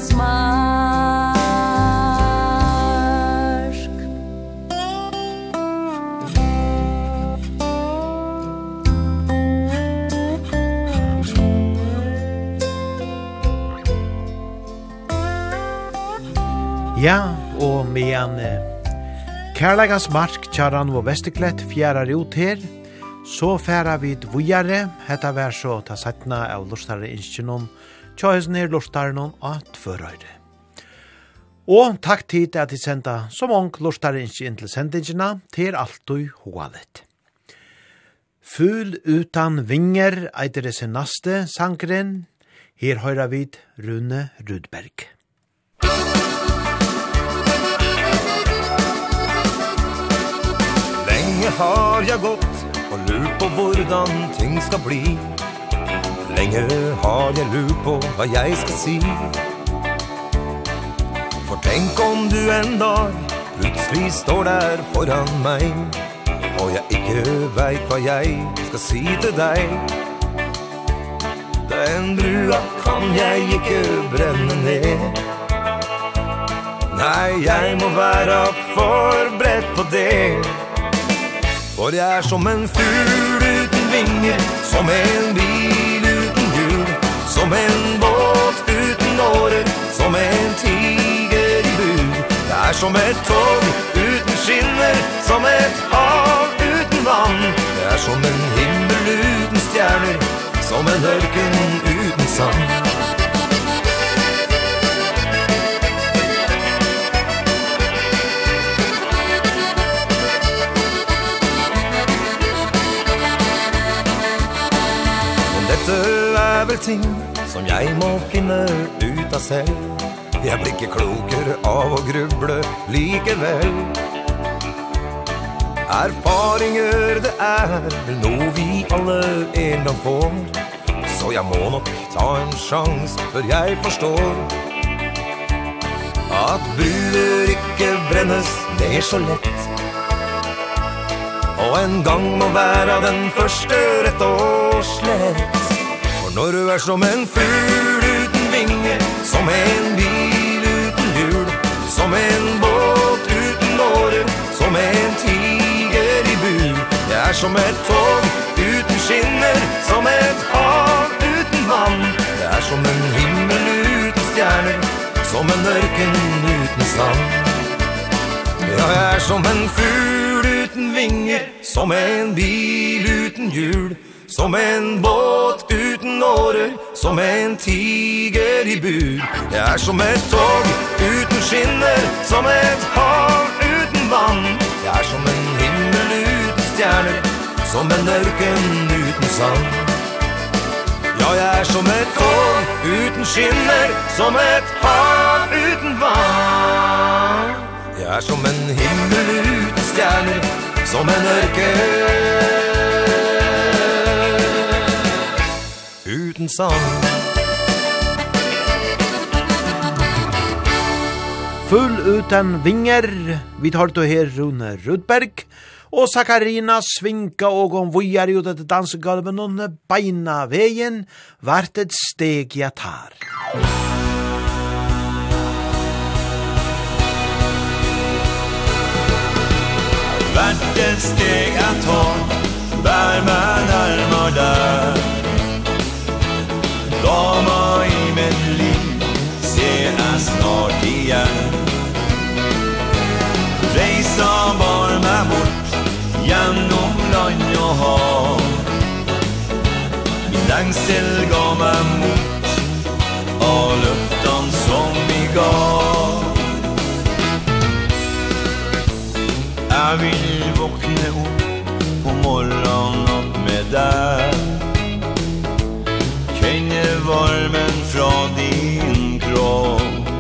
Ja, og medan Kærleikans mark kjaran og Vesterklett fjerar ut her, så færa vi dvujare, hetta vær så ta setna av lustare inskjennom, tja hos nir lortarnon at førøyre. Og takk tid at de senda så mange lortarinsk inn til sendingina til alt du hoadet. Ful utan vinger eitir det naste sankren, her høyra vid Rune Rudberg. Lenge har jeg gått og lurt på hvordan ting skal bli. Lenge har jeg lurt på hva jeg skal si. For tenk om du en dag plutselig står der foran meg Og jeg ikke veit hva jeg skal si til deg. Den brua kan jeg ikke brenne ned. Nei, jeg må være forberedt på det. For jeg er som en fugl uten vinger Som en bil Som en båt uten åre Som en tiger i bur. Det er som et tog uten skinner Som et hav uten vann. Det er som en himmel uten stjerner Som en ørken uten sand. vel ting som jeg må finne ut av selv Jeg blir ikke klokere av å gruble likevel Erfaringer det er vel noe vi alle en gang får. Så jeg må nok ta en sjans før jeg forstår At bruer ikke brennes. Ned så lett. Og en gang må være den første rett og slett. For når du er som en fugl uten vinge Som en bil uten hjul Som en båt uten åre Som en tiger i bur Det er som et tog uten skinner Som et hav uten vann. Det er som en himmel uten stjerner Som en ørken uten sand Ja, jeg er som en fugl uten vinge Som en bil uten hjul Som en båt uten årer Som en tiger i bur. Jeg er som et tog uten skinner Som et hav uten vann. Jeg er som en himmel uten stjerner Som en ørken uten sand. Ja, jeg er som et tog uten skinner Som et hav uten vann. Jeg er som en himmel uten stjerner Som en ørken uten song Full utan vinger, vi tar då her Rune Rudberg, og Sakarina svinka og om vujar ut etter dansegalven og beina veien, vart et steg jeg tar. Vart et steg jeg tar. Tankstill gav meg mot Av luftan som vi gav Jeg vil våkne opp på morran opp med deg. Kjenne varmen fra din kropp.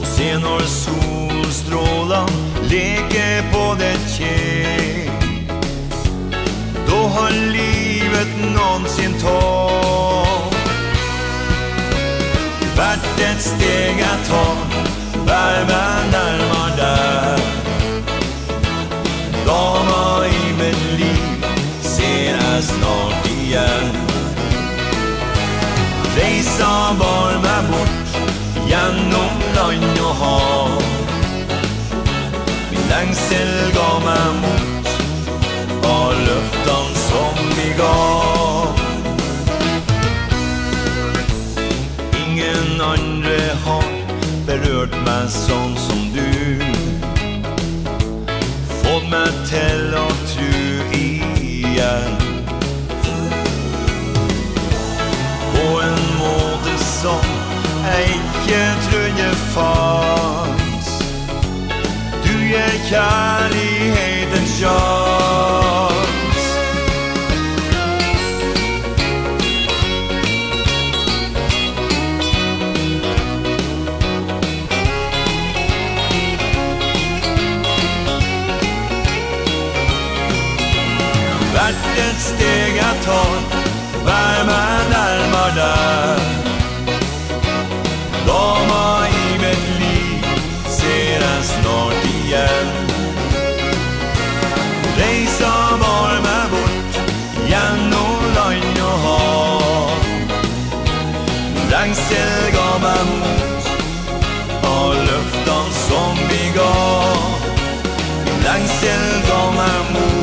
Og se når solstrålan leker på det kjell har livet någonsin tagit Värt ett steg att ta Värva närmar där. Dama i mitt liv Ser jag snart igen. Reisa var med bort Gjennom land og hav. Min lengsel ga meg mot Av luftans dag. Ingen andre har berørt meg sånn som du. Fått meg til å tro igjen. På en måte som jeg ikke trodde fanns Du er kjærlighetens sjal jag tar Värma närmar där. Rama i mitt liv Ser jag snart igen. Rejsa varma bort Jan och lojn och hav Rangsel gav man mot Av luftan som vi gav. Rangsel gav man mot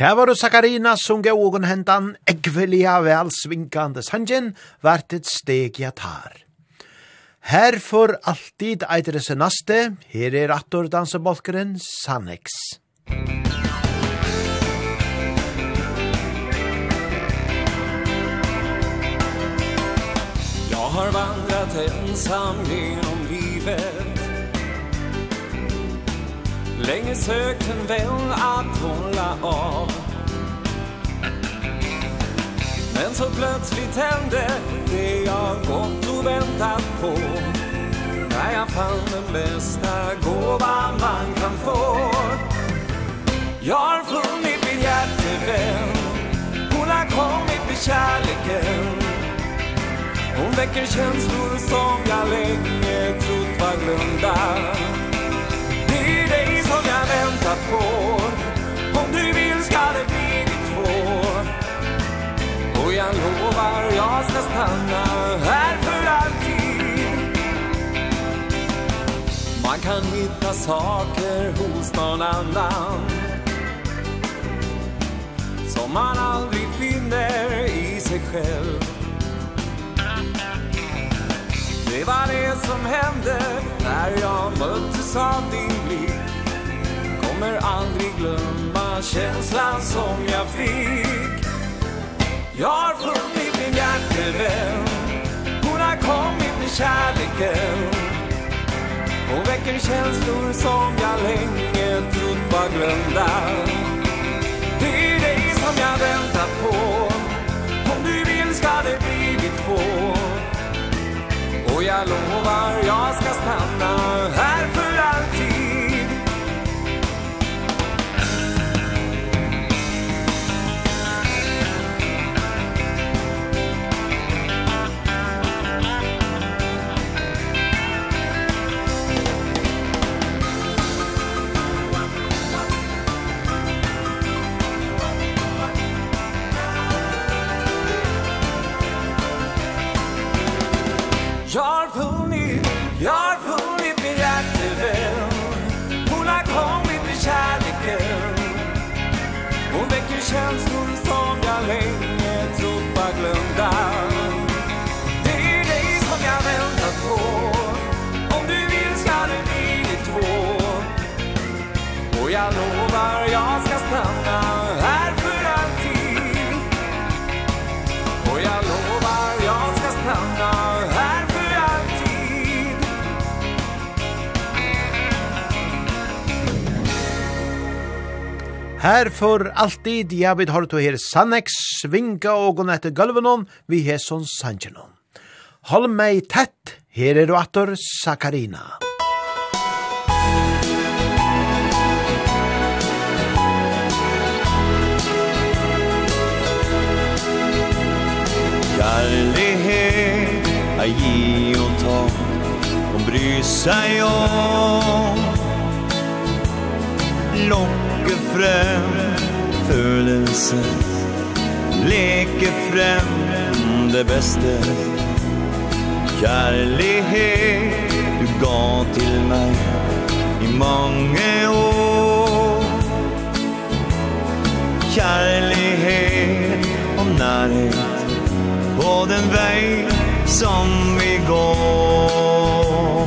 Det var Sakarina som gav ogen hentan eggvelia vel svinkande sanjen vart et steg jeg tar. Her for alltid eitere senaste, her er attor dansebolkeren Sannex. Jag har vandrat ensam genom livet Länge sökt en vän att hålla av. Men så plötsligt hände det jag gått och väntat på. När jag fann den bästa gåva man kan få. Jag har funnit min hjärtevän. Hon har kommit med kärleken. Hon väcker känslor som jag länge trott var glömda väntat på Om du vill ska det bli ditt två Och jag lovar jag ska stanna här för alltid. Man kan hitta saker hos någon annan. Som man aldrig finner i sig själv. Det var det som hände när jag möttes av din blick kommer aldrig glömma känslan som jag fick. Jag har funnit min hjärtevän. Hon har kommit med kärleken. Och väcker känslor som jag länge trott var glömda. Det är dig som jag väntar på. Om du vill ska det bli vi två Och jag lovar jag ska stanna här för för jag ska stanna här för alltid. Och jag lovar jag ska stanna här för alltid. Här för alltid, ja, vi har to her Sannex, svinka og gå etter gulvenon, vi har sånn sanjenon. Hold meg tett, her er du atter Sakarina. kärlighet att ge och ta Hon bryr sig om Lokke frem følelser Leke frem det beste. Kärlighet du gav til meg I mange år. Kärlighet och närhet på den väg som vi går.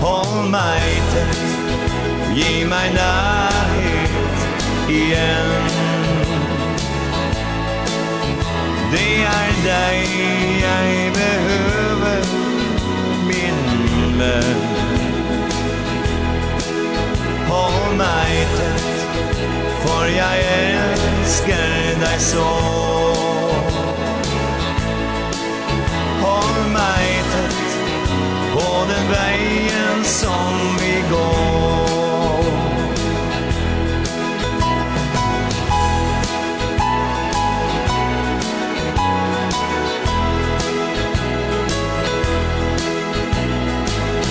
Håll mig tätt, ge mig närhet igen Det är dig jag behöver, min vän Håll mig tätt, för jag älskar dig så. den vägen som vi går.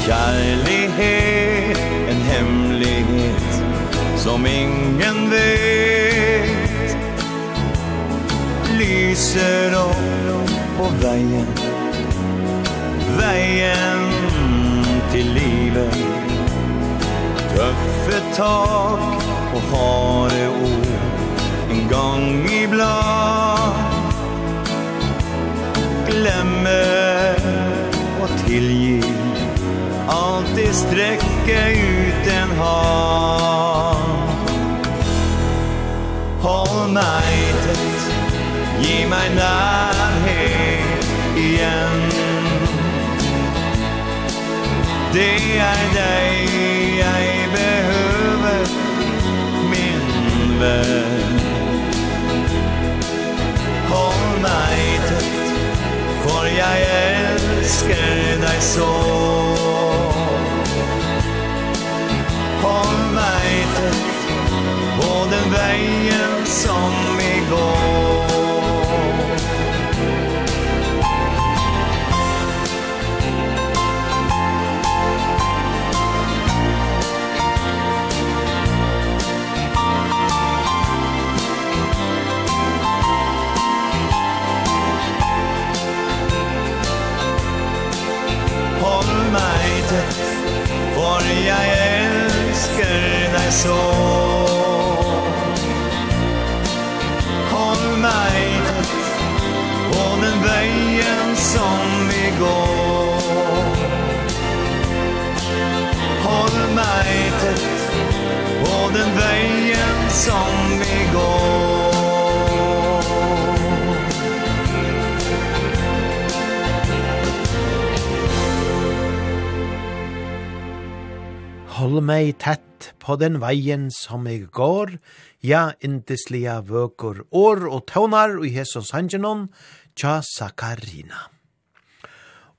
Kärlighet, en hemlighet som ingen vet Lyser upp på vägen. Vägen livet. Tøffe tak og harde ord En gang ibland Glemme og tilgi Altid strekke ut en hand. Hold meg tett Gi meg nær. Det är dig jag behöver Min vän Håll mig tätt För jag älskar dig så. Håll mig tätt På den vägen som vi går. hjärtat For jeg elsker deg så. Hold meg tett På den veien som vi går. Hold meg tett På den veien som vi går. hold meg tett på den veien som jeg går, ja, indeslige vøker år og tøvnar i Jesus Angenon, tja Sakarina.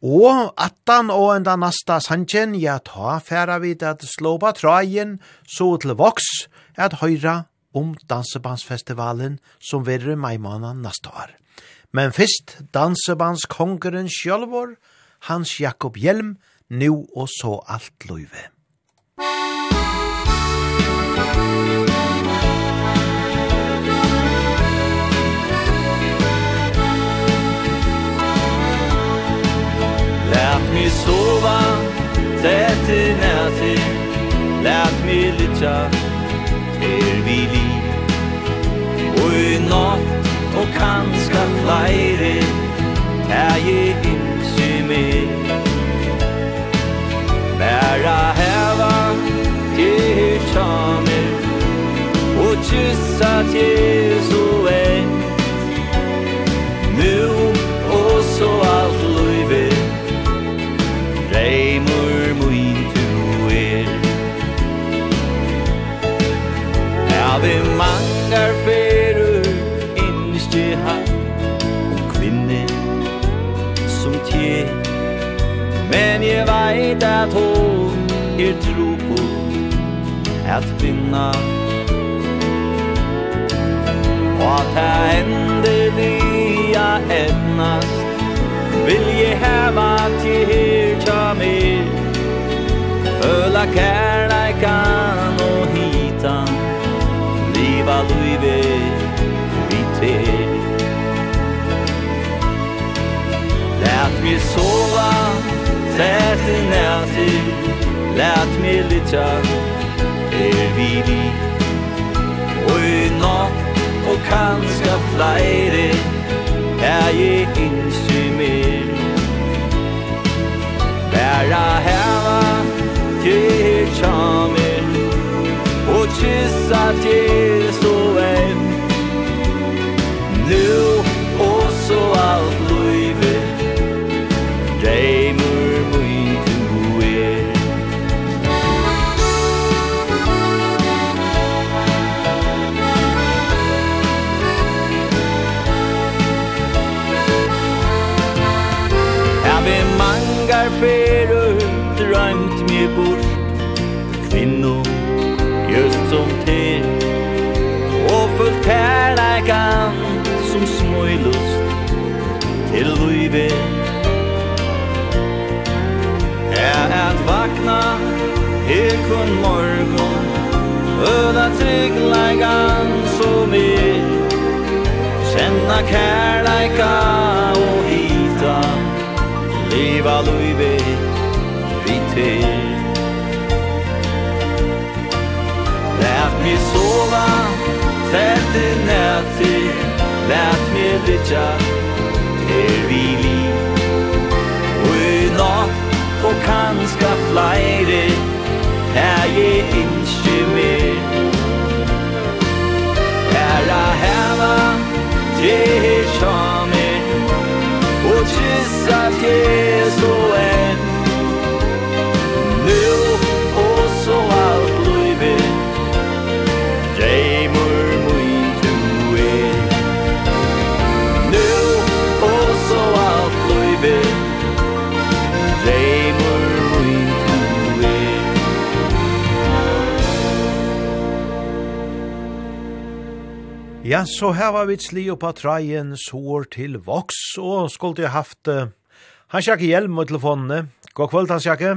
Og attan og enda nasta sanjen, ja, ta færa vid at slåpa trajen, så til voks, at høyra om dansebandsfestivalen som verre maimana nasta år. Men fyrst, dansebandskongeren sjølvor, Hans Jakob Hjelm, nu og så alt løyve. Lät mig sova Tätt i näti Lät mig lytja Er vi liv. Og i natt Og kanska flere Er jeg ikke heva Til tjam kyssa Jesu en Nu og så alt løyve. Reimur muin du er. Ja, vi mangar ferur Innskje hatt Og kvinne som tje Men jeg veit at hon er tro på At finna Og at det endelige etnast Vil jeg heva til her tja mer Føla kærleikan og hitan. Liva luive vi ter Lät mig sova Tät i näti Lät mig litja Er vi vi Og i natt og kanska flere Er jeg ikke mer Bæra heva til tjamer Og kyssa til så en Nu og så alt livet vakna Ekon morgon Öda tryggleikan som er Kjenna kærleika og hita Liva luive vi ter Lät mig sova Tät i näti Lät mig litja Ter vi liv kanska flyre Her jeg innskje mer. Her a heva tre sjamer. Og kyssa til så enn Nu Ja, så her var vi et sli oppa treien, sår til voks, og skulle jeg haft uh, Hans Jakke Hjelm og telefonene. God kvöld, Hans Jakke.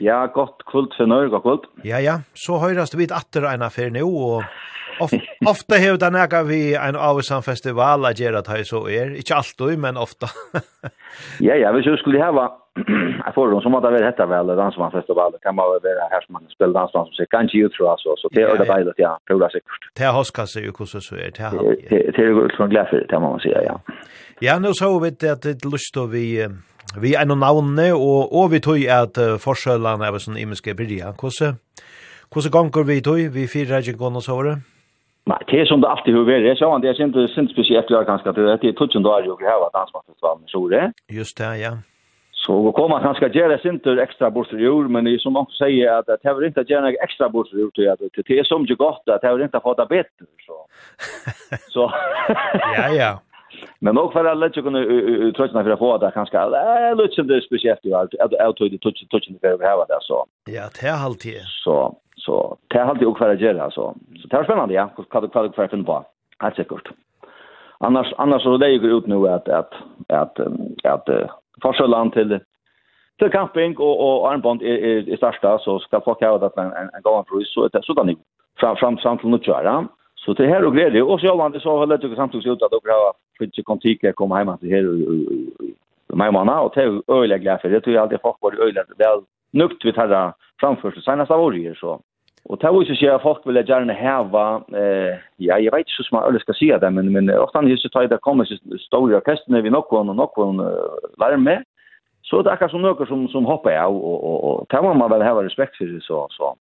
Ja, godt kvöld, Finnøy, god kvöld. Ja, ja, så høyrast vi et atter en affær nå, og of, ofte hev den eka vi en avsan festival at gjør at hei så er. Ikke alltid, men ofte. ja, ja, hvis jeg skulle hava jeg får dem som måtte det är detta väl det kan man være her som man spiller dansmann som sig kanskje utro altså, så det er det deilig, ja pura säkert. Det er hoska seg jo hvordan så er, det er Det Det er är från for det må man si, ja. Ja nå så vet det at det er lyst til vi vi er noen navnene, og, og vi tog at uh, forskjellene er sånn imenske Hur Hvordan hvordan ganger vi tog? Vi fyrer ikke gående oss over det? Nei, det er som det alltid har vært. Jeg sa han, det er ikke spesielt jeg ganske at det. Er 2000 dager jo vi har vært dansmannsfestivalen i Sjore. Just det, ja. Så vi kommer kanske att göra sinter extra borser i år, men det är som någon säger att det har inte gjøre göra extra borser i år till att det är så ju gott att det har inte fått få det bättre. Så. så. ja, ja. Men nog för att lägga kunna tröttna för att få det kanske lite som det är speciellt ju allt att att det touch touch det behöver ha det så. Ja, det är alltid. Så så det är alltid och för att göra så. Så det är spännande ja, vad vad vad för att finna. Helt säkert. Annars annars så lägger ut nu att att att att Forsøland til til camping og og armband er er, er størsta så skal folk ha det en en gåan pris så det så där fram fram fram till nu köra så det här och glädje och så jag så håller det samtidigt ut att och ha fick kontika komma hem att här och mig manna och till öliga glädje för det. Tror jag alltid folk var öliga väl nukt vid här framför så av året så Og det viser seg at folk vil gjerne heva, eh, ja, jeg vet ikke hvordan man skal si det, men, men ofte når det tar det kommer store orkestene vi noen og noen uh, lærer med, så det er akkurat som noen som, som hopper av, og, og, og, det må man vel heva respekt for, så, så.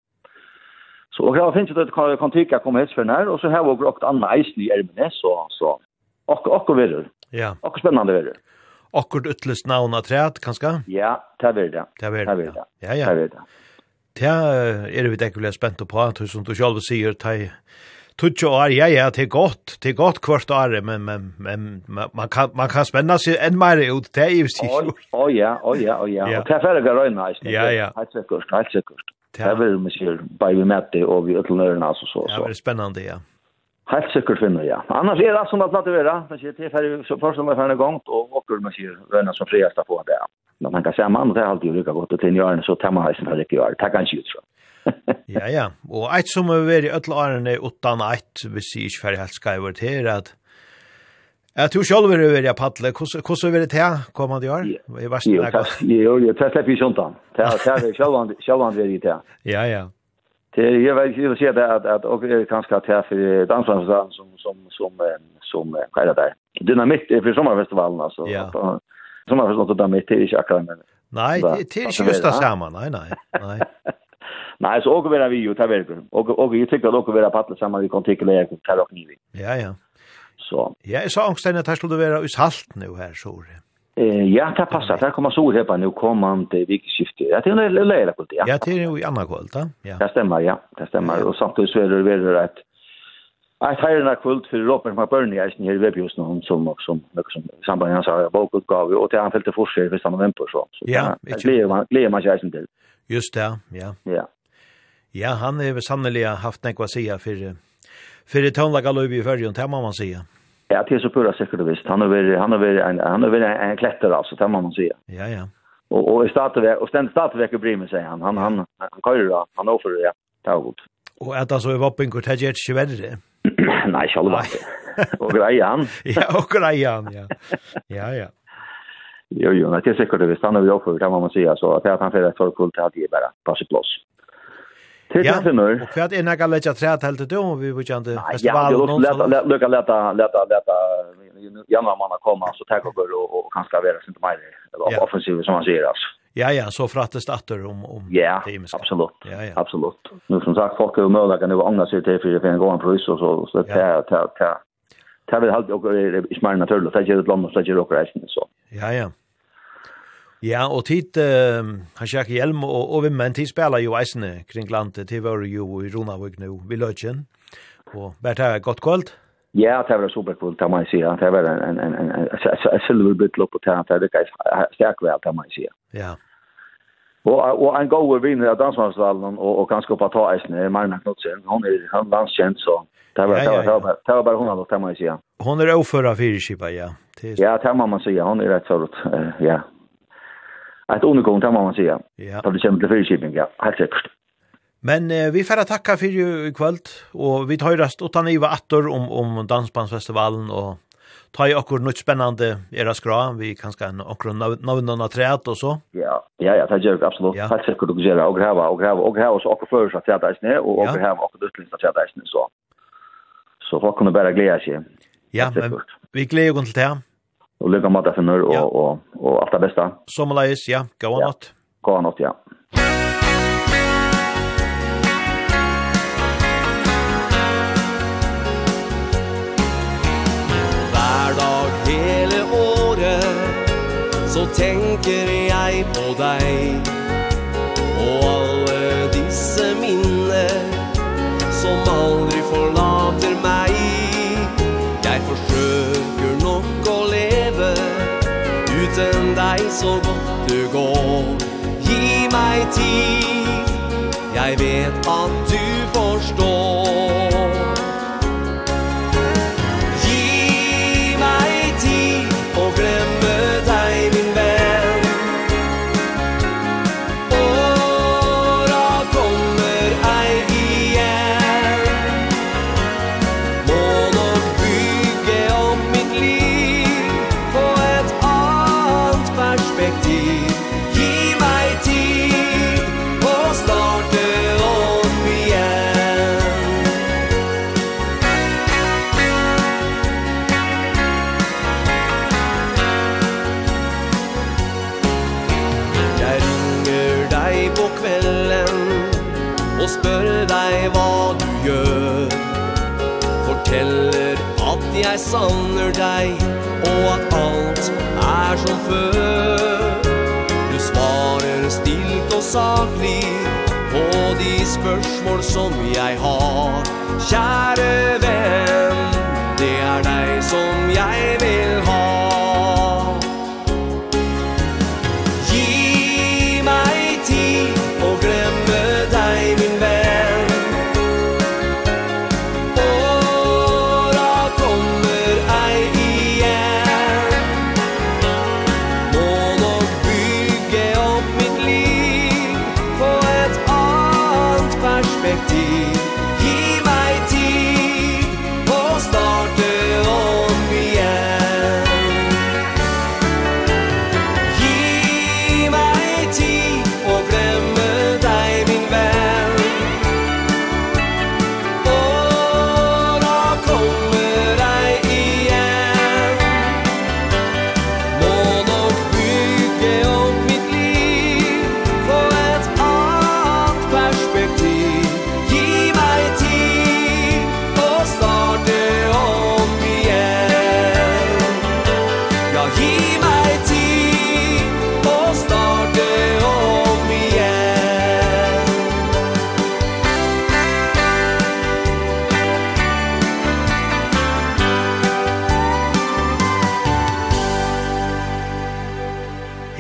Så og det finnes det kan kan tycka kommer hets för när och så har vi också andra isen i Elmenes så så och och vidare. Ja. Och spännande vidare. Akkurat utlöst navn av träd, kanskje? Ja, det er det. Det er det. Det Ja, ja. Det er det. Det er vi ikke veldig spent på, som du selv sier, det Tutjo år, ja, ja, det er godt, det er godt kvart år, men, men, men man, kan, man kan spenna seg enn mer ut, det er jo sikkert. Å ja, å ja, å ja, og det er ferdig å røyne, ja, ja, helt sikkert, helt sikkert. Det er veldig mye, bare vi med det, og vi utlønner den, altså, så, Ja, Det er spennende, ja. Helt sikkert finner, ja. Annars er det som at det er, men det er ferdig, så først om det er ferdig gongt, og åker, man sier, røyne som friest på det, ja. Men man kan säga man det är alltid lika gott och till jorden så tar man hejsen här lika gör. Tack kanske ut så. ja, ja. Och ett som är i öll årene utan ett, vi ser inte färg helt skrivet här att Jag tror själv är det paddle. Hur Hur så är det här kommande år? I värsta läget. Jo, jag tar släpp i sjöntan. Det är själv han är det här. Ja, ja. Det jag vet ju så att att och det kanske att här för dansarna som som som som vad är det där? Dynamit för sommarfestivalen alltså. Ja. Som har förstått att de i inte akkurat men... Nej, det är inte just det samma, nej, nej, nej. Nej, så åker vi där vi ju tar verkar. Och och jag tycker att åker vi där på samma vi kan tycka läge och tar och kniv. Ja, ja. Så. Ja, så angsten att här skulle vara i salt nu här så. Eh ja, det passar. Där kommer sol här på nu kommande vikskifte. Ja, det är lära på det. Ja, det är ju i andra kvällt, ja. Det stämmer, ja. Det stämmer och samtidigt så är det väl rätt Jeg tar en kvult for Robert McBurney, jeg er her i webhusen, någon som, som, som samband hans har bokutgave, og til han fyllte forskjell hvis han november, så, så ja, jeg gleder man, gleder man ikke til. Just det, ja. Ja. Ja, han har sannelig haft nekva å si for, for tonlagaløyb i førjen, det må man si. Ja, det er så pura sikkert og visst. Han har vært, han har vært, en, han har vært en, en kletter, altså, det må man si. Ja, ja. Og, og, stadigvæk, og stendt stadigvæk bry brymme, säger han. Han, han, han, han køyrer, han overfører, ja, det er godt. Og at altså, i vapen, hvor det er ikke. Nei, sjálva. og greia han. ja, og greia han, ja. Ja, ja. Jo, jo, det er sikkert det vi stannar vi oppe, kan man säga, så att han får ett förkull till att ge bara pass i plås. Ja, og hva er nekka letja træt helt til du, om vi vukjande festivalen? Ja, jeg vil lukka leta, leta, leta, januar manna koma, så takk og og kanskje vera sin til meg, offensiv som han sier, altså. Ja, ja, så frattes det atter om, om ja, det imiska. Absolut, ja, ja, absolut. Nu som sagt, folk är ju möjliga nu att ångra sig till för att en gång på ryss och så, så det är det, det, det vill halt och i smärna naturligt, det är ett land och det är åker resten så. Ja, ja. Ja, og tid, uh, han sjekker hjelm og, og vimmen, tid spiller jo eisene kring landet, tid var jo i Ronavik nå, vi løtjen, og bare ta godt kvalt. Ja, det var superkul, kan man säga. Det var en en en en en silver bit lopp på teatern, det är starkt väl kan man säga. Ja. Och och en go över vinner av dansmansvallen och och kanske på ta isen i Malmö Knutsen. Hon är han landskänd så. Det var det var det var bara hon kan man säga. Hon är oförra fyrskipa, ja. Ja, det kan man säga. Hon är rätt så ja. Ett undergång kan man säga. Ja. Det blir kämpe fyrskipping, ja. Helt säkert. Men eh, vi får takka för i kväll och vi tar rast utan Iva attor om om dansbandsfestivalen och ta i också något spännande era skra vi kanske en akkur någon av träet och så. Ja, ja, ja, det gör vi absolut. Ja. Tack så mycket du gör och grava, och gräva och gräva så akkur för så att det är snö och och gräva och det är så. Så folk kommer bara glädja sig. Ja, men vi glädjer oss till det. Och lycka med det för nu och och och allt det bästa. Sommarlejs, ja, gå natt. Gå natt, ja. hele året Så tenker jeg på deg. Og alle disse minner Som aldri forlater meg. Jeg forsøker nok å leve Uten deg så godt du går. Gi meg tid Jeg vet at du forstår. saklig På de spørsmål som jeg har. Kjære venn, det er deg som jeg vil ha.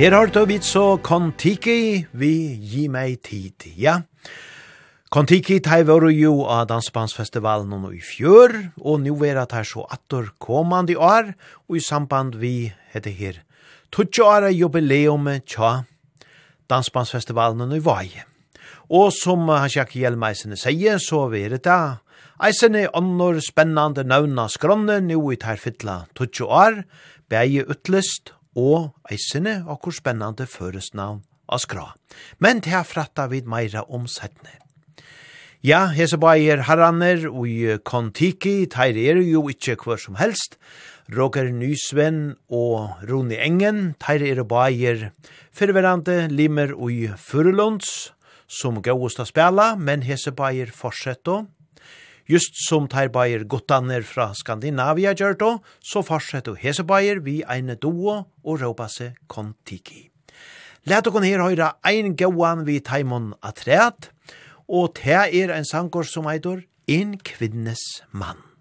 Her har du vidt så Kontiki, vi gi meg tid, ja. Kontiki tei var jo av Dansbandsfestivalen og i fjør, og nå er det her så atter kommande år, og i samband vi heter her, Tutsi åra jubileumet tja Dansbandsfestivalen nå i vei. Og som Hans-Jakke Hjelmeisene sier, så er det da, Eisene er spennande navna skronne nu i terfytla tutsje år, beie utlist og eisene og hvor spennende føresnavn av skra. Men til her fratta vid meira om settene. Ja, hese bæger herraner og kontiki, teir er jo ikkje hver som helst. Roger Nysven og Rune Engen, teir er bæger fyrverande limer og fyrlunds, som gauast å spela, men hese bæger fortsett Just som teir bæir gottaner fra Skandinavia gjørto, då, så fortsetter hese bæir vi eine doa og råpa seg kontiki. Læt okon her høyra ein gauan vi taimon atreat, og te er ein sankor som eitor «En kvinnes mann».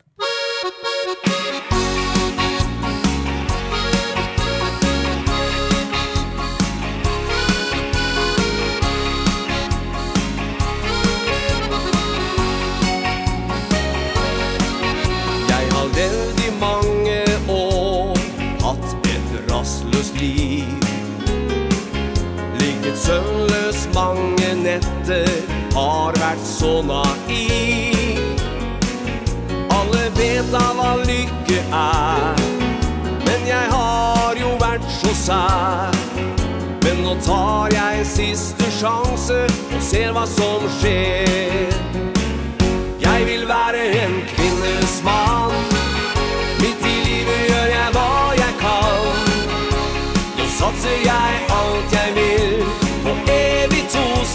søvnløs mange netter Har vært så naiv Alle vet av hva lykke er Men jeg har jo vært så sær. Men nå tar jeg siste sjanse Og ser hva som skjer. Jeg vil være en kvinnes mann. Midt i livet gjør jeg hva jeg kan. Nå satser jeg alt jeg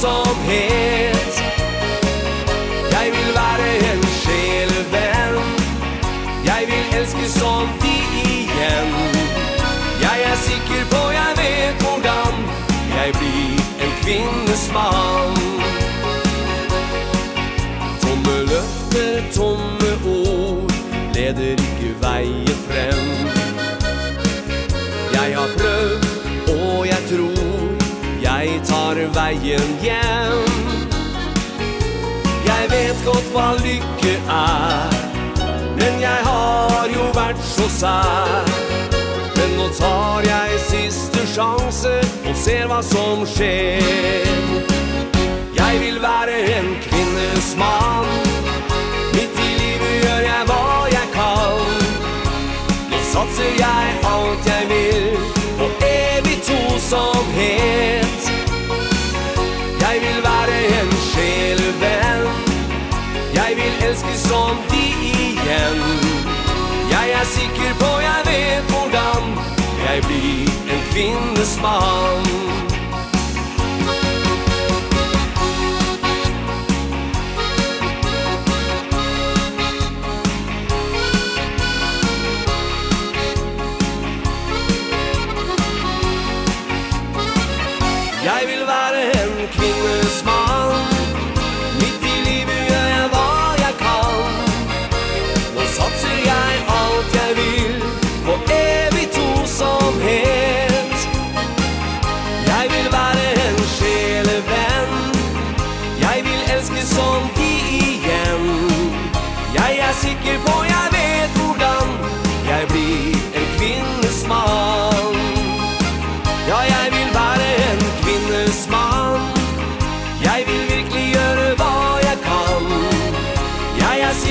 ensomhet Jeg vil være en sjelevenn. Jeg vil elske som de igjen. Jeg er sikker på, jeg vet hvordan Jeg blir en kvinnes mann. Tomme løfter, tomme ord Leder ikke veien frem. Jeg har prøvd tar veien hjem Jeg vet godt hva lykke er Men jeg har jo vært så sær Men nå tar jeg siste sjanse Og ser hva som skjer Jeg vil være en kvinnes mann Mitt i livet gjør jeg hva jeg kan. Nå satser jeg alt jeg vil På evig tosomhet som elske som de igjen Jeg er sikker på, jeg vet hvordan Jeg blir en kvinnes mann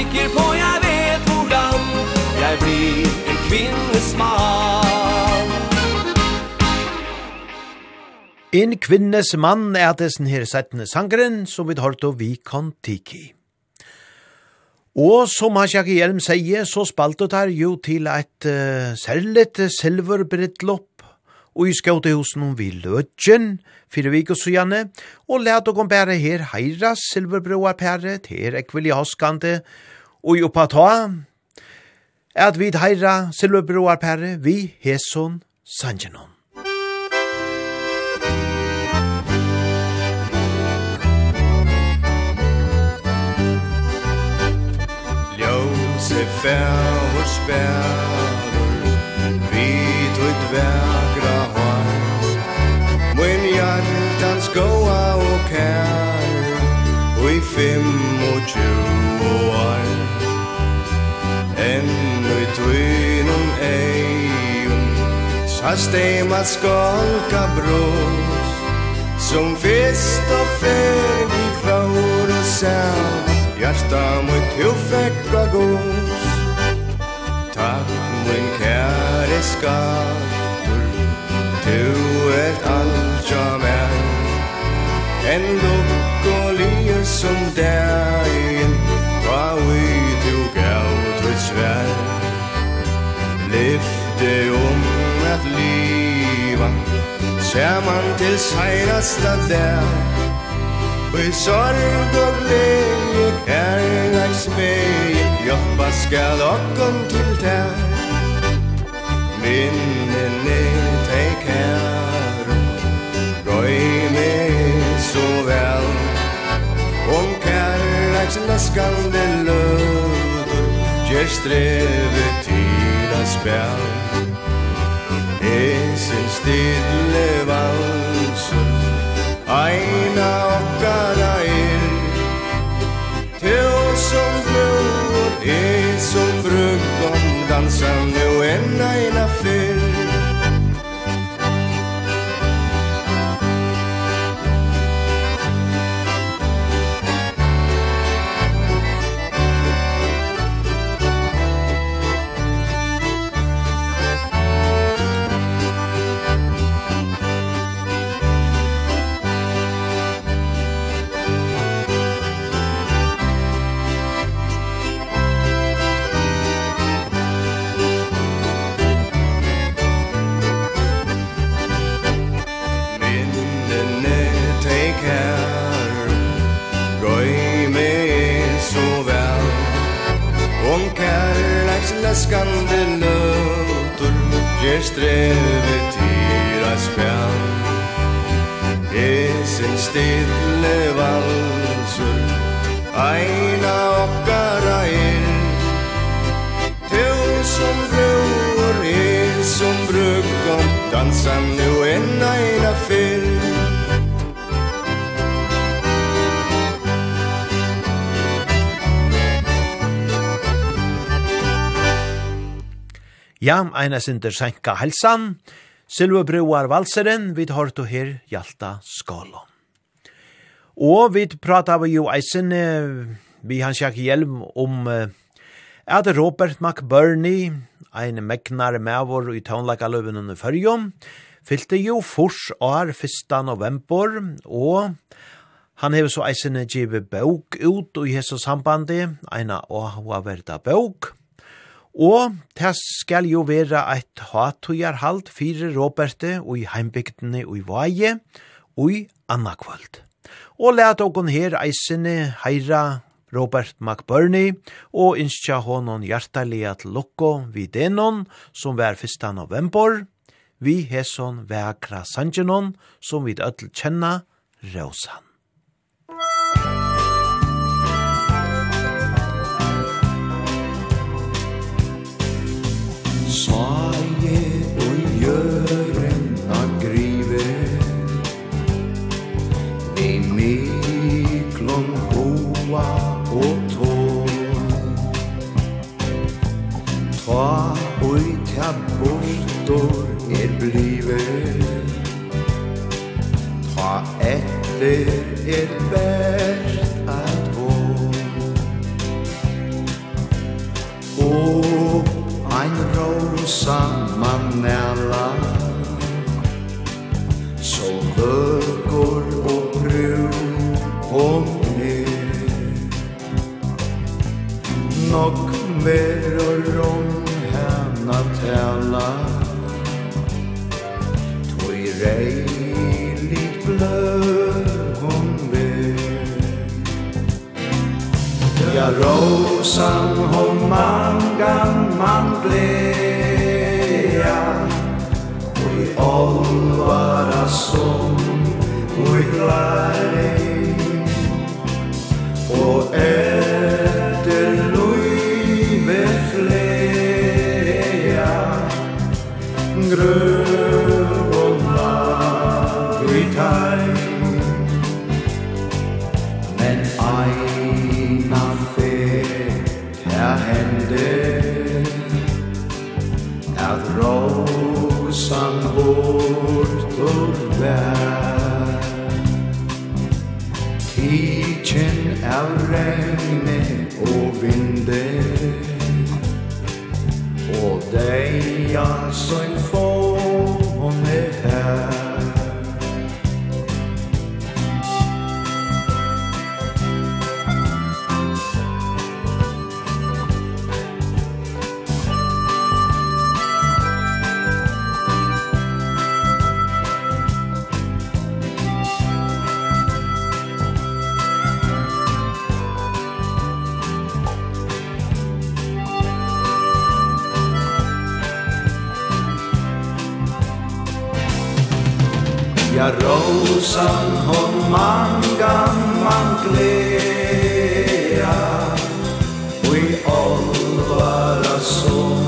tänker på jag vet hvordan Jeg blir en kvinnesmann En kvinnesmann er dessen her settende sangren som vi har til vi kan tiki. Og som han sjakk hjelm sier, så spalte det jo til et uh, særligt silverbritlopp og i skjøte hos noen vi løtjen, fire vik og sujane, og let og bære her heira silverbroarpære til ekviljaskande, og og i oppa ta, at vi heira silverbroar perre vi heson sanjenon. Ljose færre spærre, vi ut vergra hår, Mun hjartans goa og kær, og i fem og tjue år. Ennu i tøynum eion Sast eim at skolka bros Som fyrst og fyrr i og sær Hjarta mot jo fekka gos Takk mun kære skatur Du ert altja mer En lukk og lyr som deg lyfte om att leva Samman till senaste der. Och i sorg och glädje kärleks väg Jobba skall åkken till där Minnen är dig kär Röj mig så väl Om kärleks läskande löd Gör strevet spjall Esen stille valsen Eina okkara er Til som blod er som brugg om dansa Nu enn eina fyr elskande nøtur Ger streve tira spjall. Esen stille valsur Aina okkara er. Tusen bror, er som brugom Dansa nu en aina fyr. Ja, eina sinter senka helsan, Silvebruar valseren, vid to her Hjalta Skålon. Og vi prata vi jo eisen, vi hans sjakk hjelm om at Robert McBurney, ein megnar mevor i taunlakaløven under fyrjom, fyllte jo fors år 1. november, og han hever så eisen givet bøk ut og i hese sambandi, eina åhva verda bøk, Og det skal jo være et halt fire Roberte og i heimbygdene og i Vaje og i Annakvald. Og let okon her eisene heira Robert McBurney og innskja honon hjertelig at lukko vid denon som var 1. november vi heson vekra sanjenon som vi ødel kjenna Rosan. Svajet og gjøren av grive Vi miklon hoa og tål Ta ui tja bortor er blive Ta etter er bær samman næla Så vøkur og brun och ny. Nog veror om henne tälla. Tog rejligt blöd hon Ja, rosan hon mangan man blei Og i olvara som Og i glei Og er av regne og vinde. Og deg ja som får hon er her. tusan hon mangan manglea all olvara som,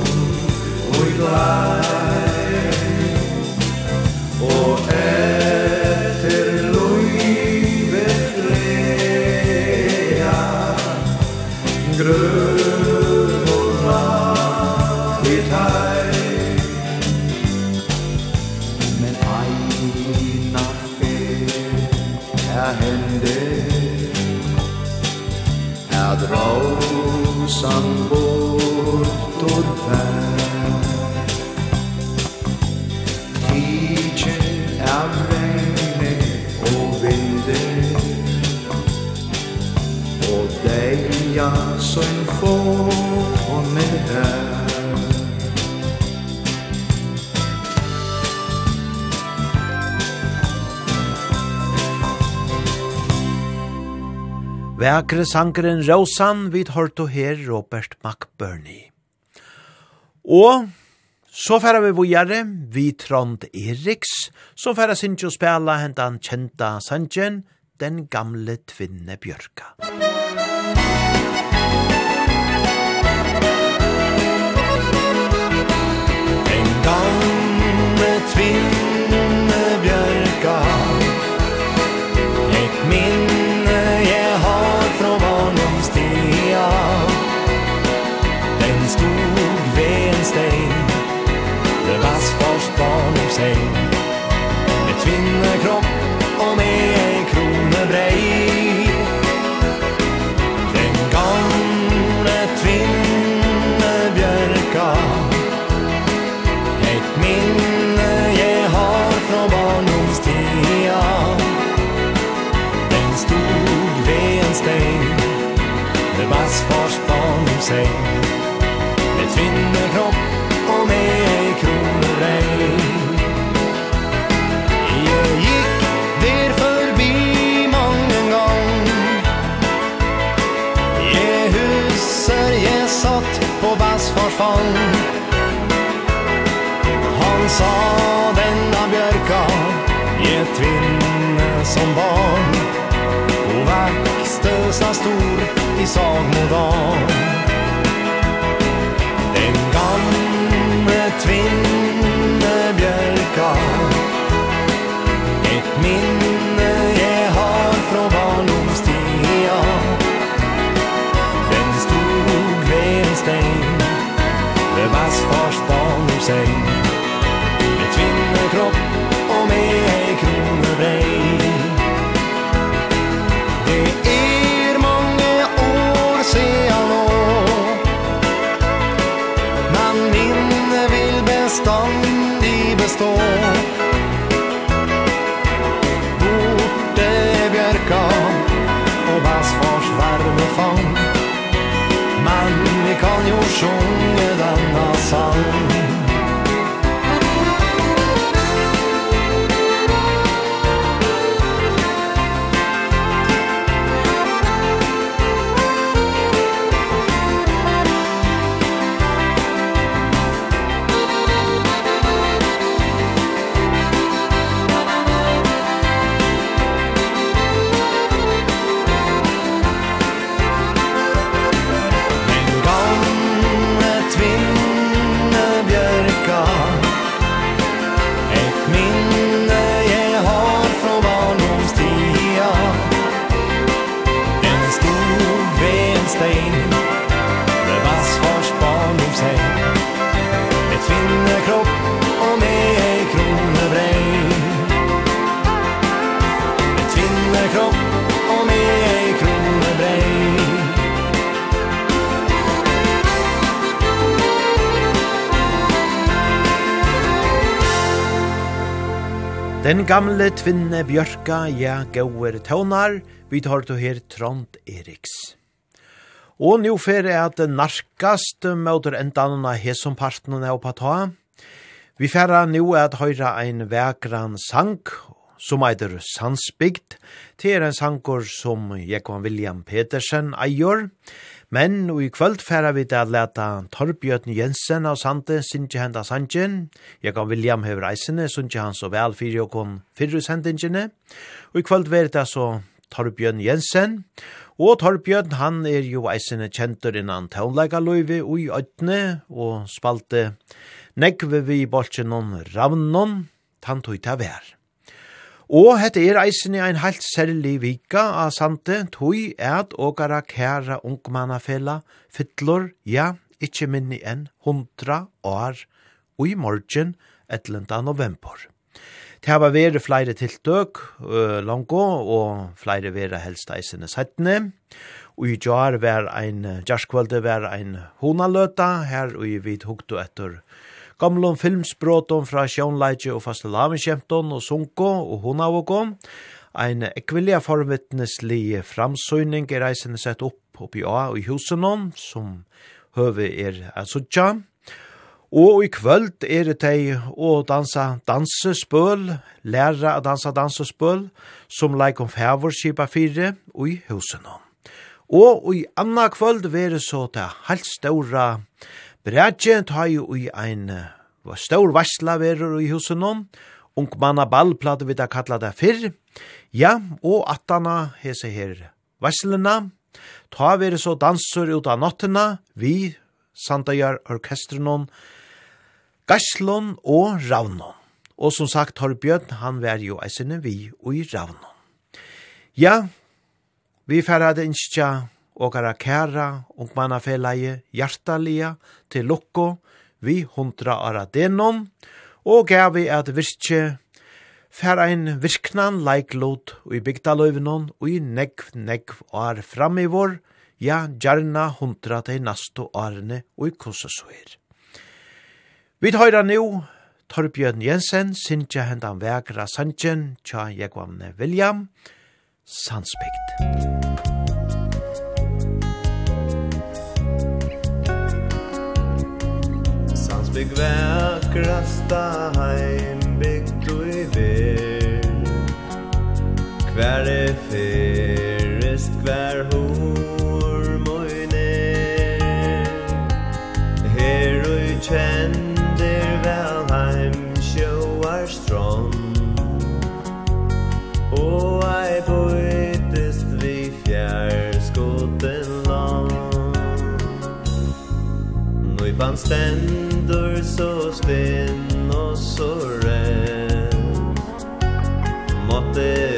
ui glad. hende Här drosan bort og vær. Tidje er regne og vinde Og deia som får med är Vækre sangeren Rosan vid hørt her Robert McBurney. Og så færa vi vågjare, vi Trond Eriks, som færa sindsjo spela hentan kjenta sangen, den gamle tvinne Bjørka. Den gamle minnes av denna björka Gett tvinne som barn. Och vekste så stor i sagmodan Den gamle tvinne chanson Den gamle tvinne Bjørka, ja, gauer tøvnar, vi tar to her Trond Eriks. Og nu fer er at narkast møter endan av hesomparten av ta. Vi færa nu at høyra ein vekran sang, som eitir Sandsbygd. Det er en sanger som Jekon William Petersen eier. Men og i kvöld færa vi til at leta Torbjørn Jensen av Sande, Sintje Henda Sandjen. Jeg William Hever Eisene, Sintje Hans og Vel Fyri og Kon Fyrrus Hendingene. Og i kvöld veri det så Torbjørn Jensen. Og Torbjørn, han er jo Eisene kjentur innan Taunleika Løyvi og i Øtne og spalte Nekve vi i Bolsjenon Ravnon, tantoi ta vær. Og hette er eisen i ein heilt særlig vika av sante, tui eit åkara kæra ungmannafela, fytlor, ja, ikkje minni enn hundra år, og i morgen, 11. november. Det har vært flere tiltøk uh, langt og flere vera helst eisene settene. Og i jar var ein, jarskvalde var ein honaløta, her og i vid hukto etter gamle filmsbrotom fra Sjónleitje og Fastelavnskjemton og Sunko og Hunavokon. Ein ekvilja forvittneslig framsøyning er reisende sett opp oppi A og i husenon, som høve er asutja. Og i kvöld er det tei å dansa dansespøl, læra å dansa dansespøl, som leik om fævorskipa fire og i husenon. Og i anna kvöld vere så til halvt ståra Brætje tar jo i ein var stor varsla verur i husen om, ung manna ball plade vi da kalla det fyrr, ja, og attana hese her varslena, ta veri så dansur ut av nottena, vi, Sandajar orkestrenon, gaslon og Ravnon. Og som sagt, Torbjørn, han var jo eisene vi og i Ravnon. Ja, vi færre hadde innskja åkara kæra og mannafeleie hjertalia til lukko vi hundra ara denon, og gav vi at virkje fer ein virknan leiklot og i bygdaløyvenon og i negv negv ar fram i vår, ja, gjerna hundra til nasto arne og i kossesøyr. Vi tar nu Torbjørn Jensen, Sintja hendan vegra Sanchen, tja Jekvamne William, Sandsbygd. sig väkrasta heim byggt och i ver Hver er fyrrest, hver hår moj ner Her og i vel heim sjöar strand Og ei bøytest vi fjär skoten land Nu i er så spenn og så ren Måtte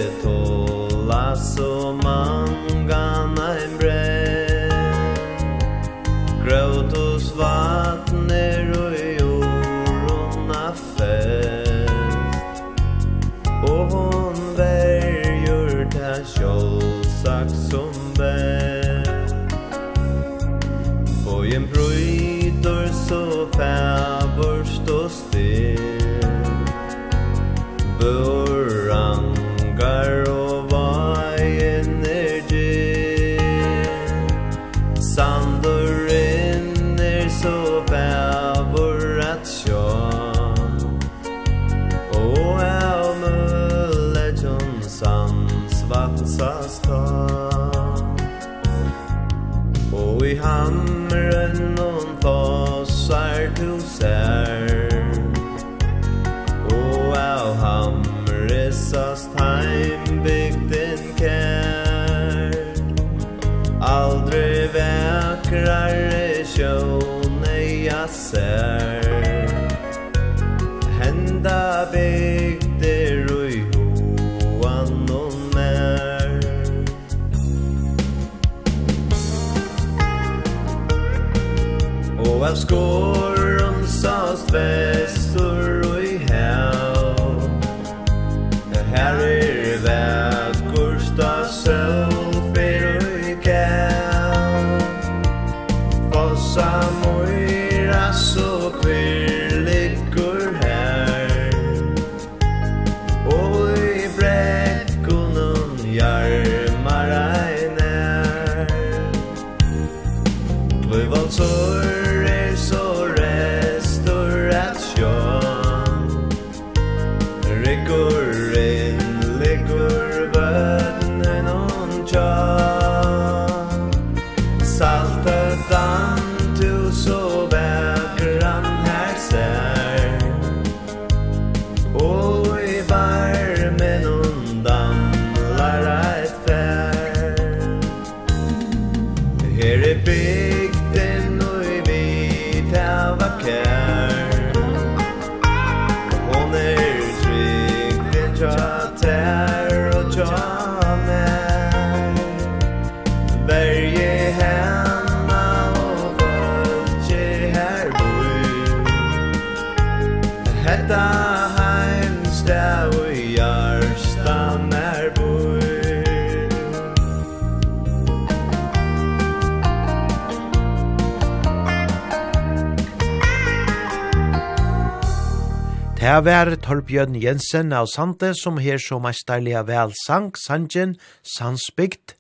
Det var Torbjørn Jensen av Sande som her så meisterlige vel sang sangen Sandsbygd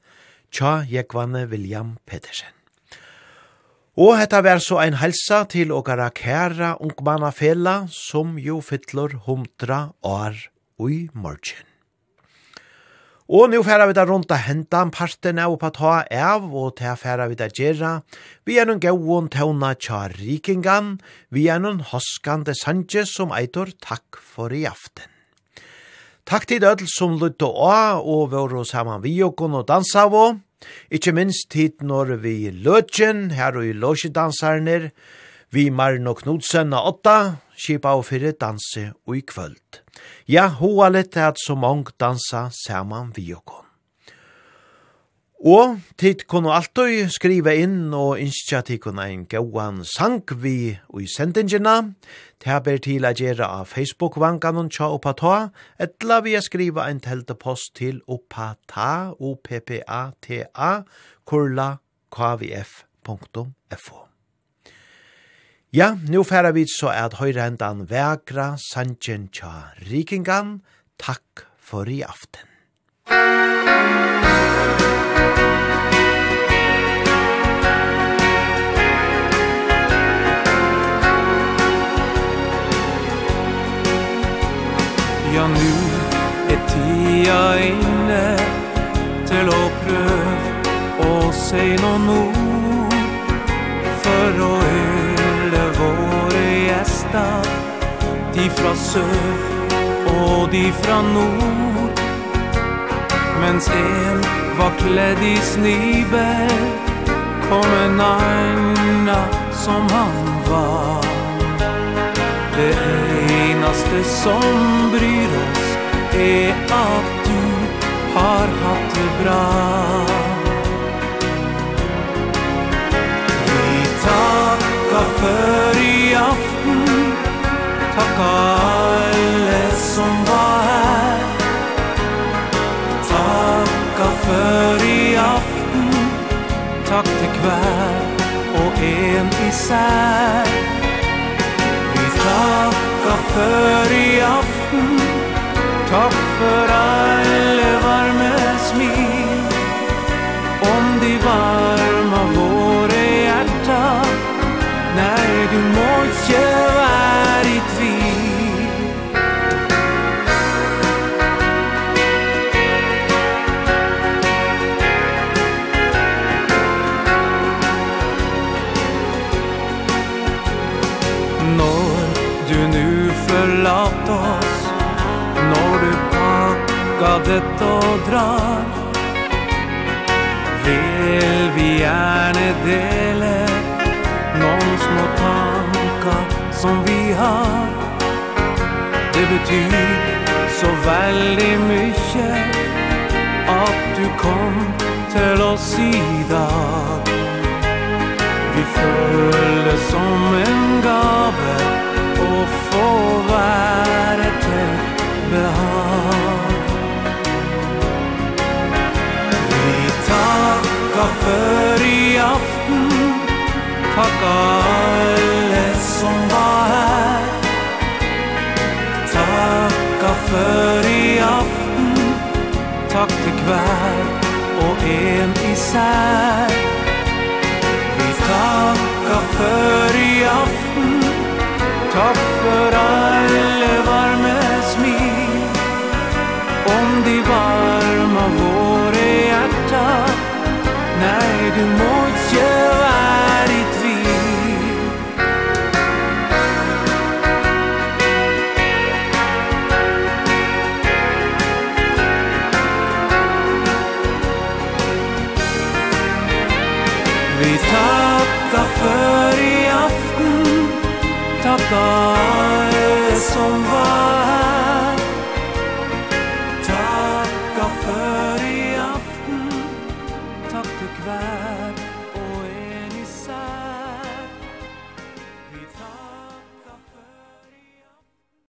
tja Jekvanne William Petersen. Og hetta var så ein helsa til okkara kæra ungmannafela som jo fytler hundra år ui morgen. Og nu færa vi da rundt a henta parten av på ta av, og ta færa vi da gjerra. Vi er noen gauon tauna tja rikingan, vi er noen hoskande sanje som eitor takk for i aften. Takk til dødel som lytte å, og våre saman vi og kunne dansa av, ikkje minst tid når vi løtjen, her og i løsjedansarner, vi Marno Knudsen og åtta, kipa og fyrir danse og i kvöld. Ja, hoa litt at så mong dansa saman vi okon. Og tid kunne alltid skrive inn og innskja tid kunne en gauan sang vi i sendingina. Det ber til å gjøre av Facebook-vangan og tja oppa ta, etla vi skriva en teltepost til oppa ta, o-p-p-a-t-a, kurla kvf.fo. Ja, nu færa vi så at høyrendan vekra sanjen tja rikingan. Takk for i aften. Ja, nu er tida inne til å prøve å si noen ord for å øve våre gjester De fra sør og de fra nord. Mens en var kledd i sniber Kom en aina som han var. Det enaste som bryr oss Er at du har hatt det bra. Vi takkar för Takk alle som var her. Takka før i aften. Takk til hver og en især Vi takka før i aften. Takk for alle varme smil. Om de varma våre hjertar Nei, du må ikke være i tvil. Når du nu forlatt oss Når du pakka dette og drar Vil vi gjerne dele det betyr så veldig mykje At du kom til oss i dag Vi føler som en gave Å få være til behag. Vi takkar for i aften Takkar för i aften Tack till kväll och en isär Vi tackar för i aften Tack för all varme smil. Om de varma våre hjärta När du mot gör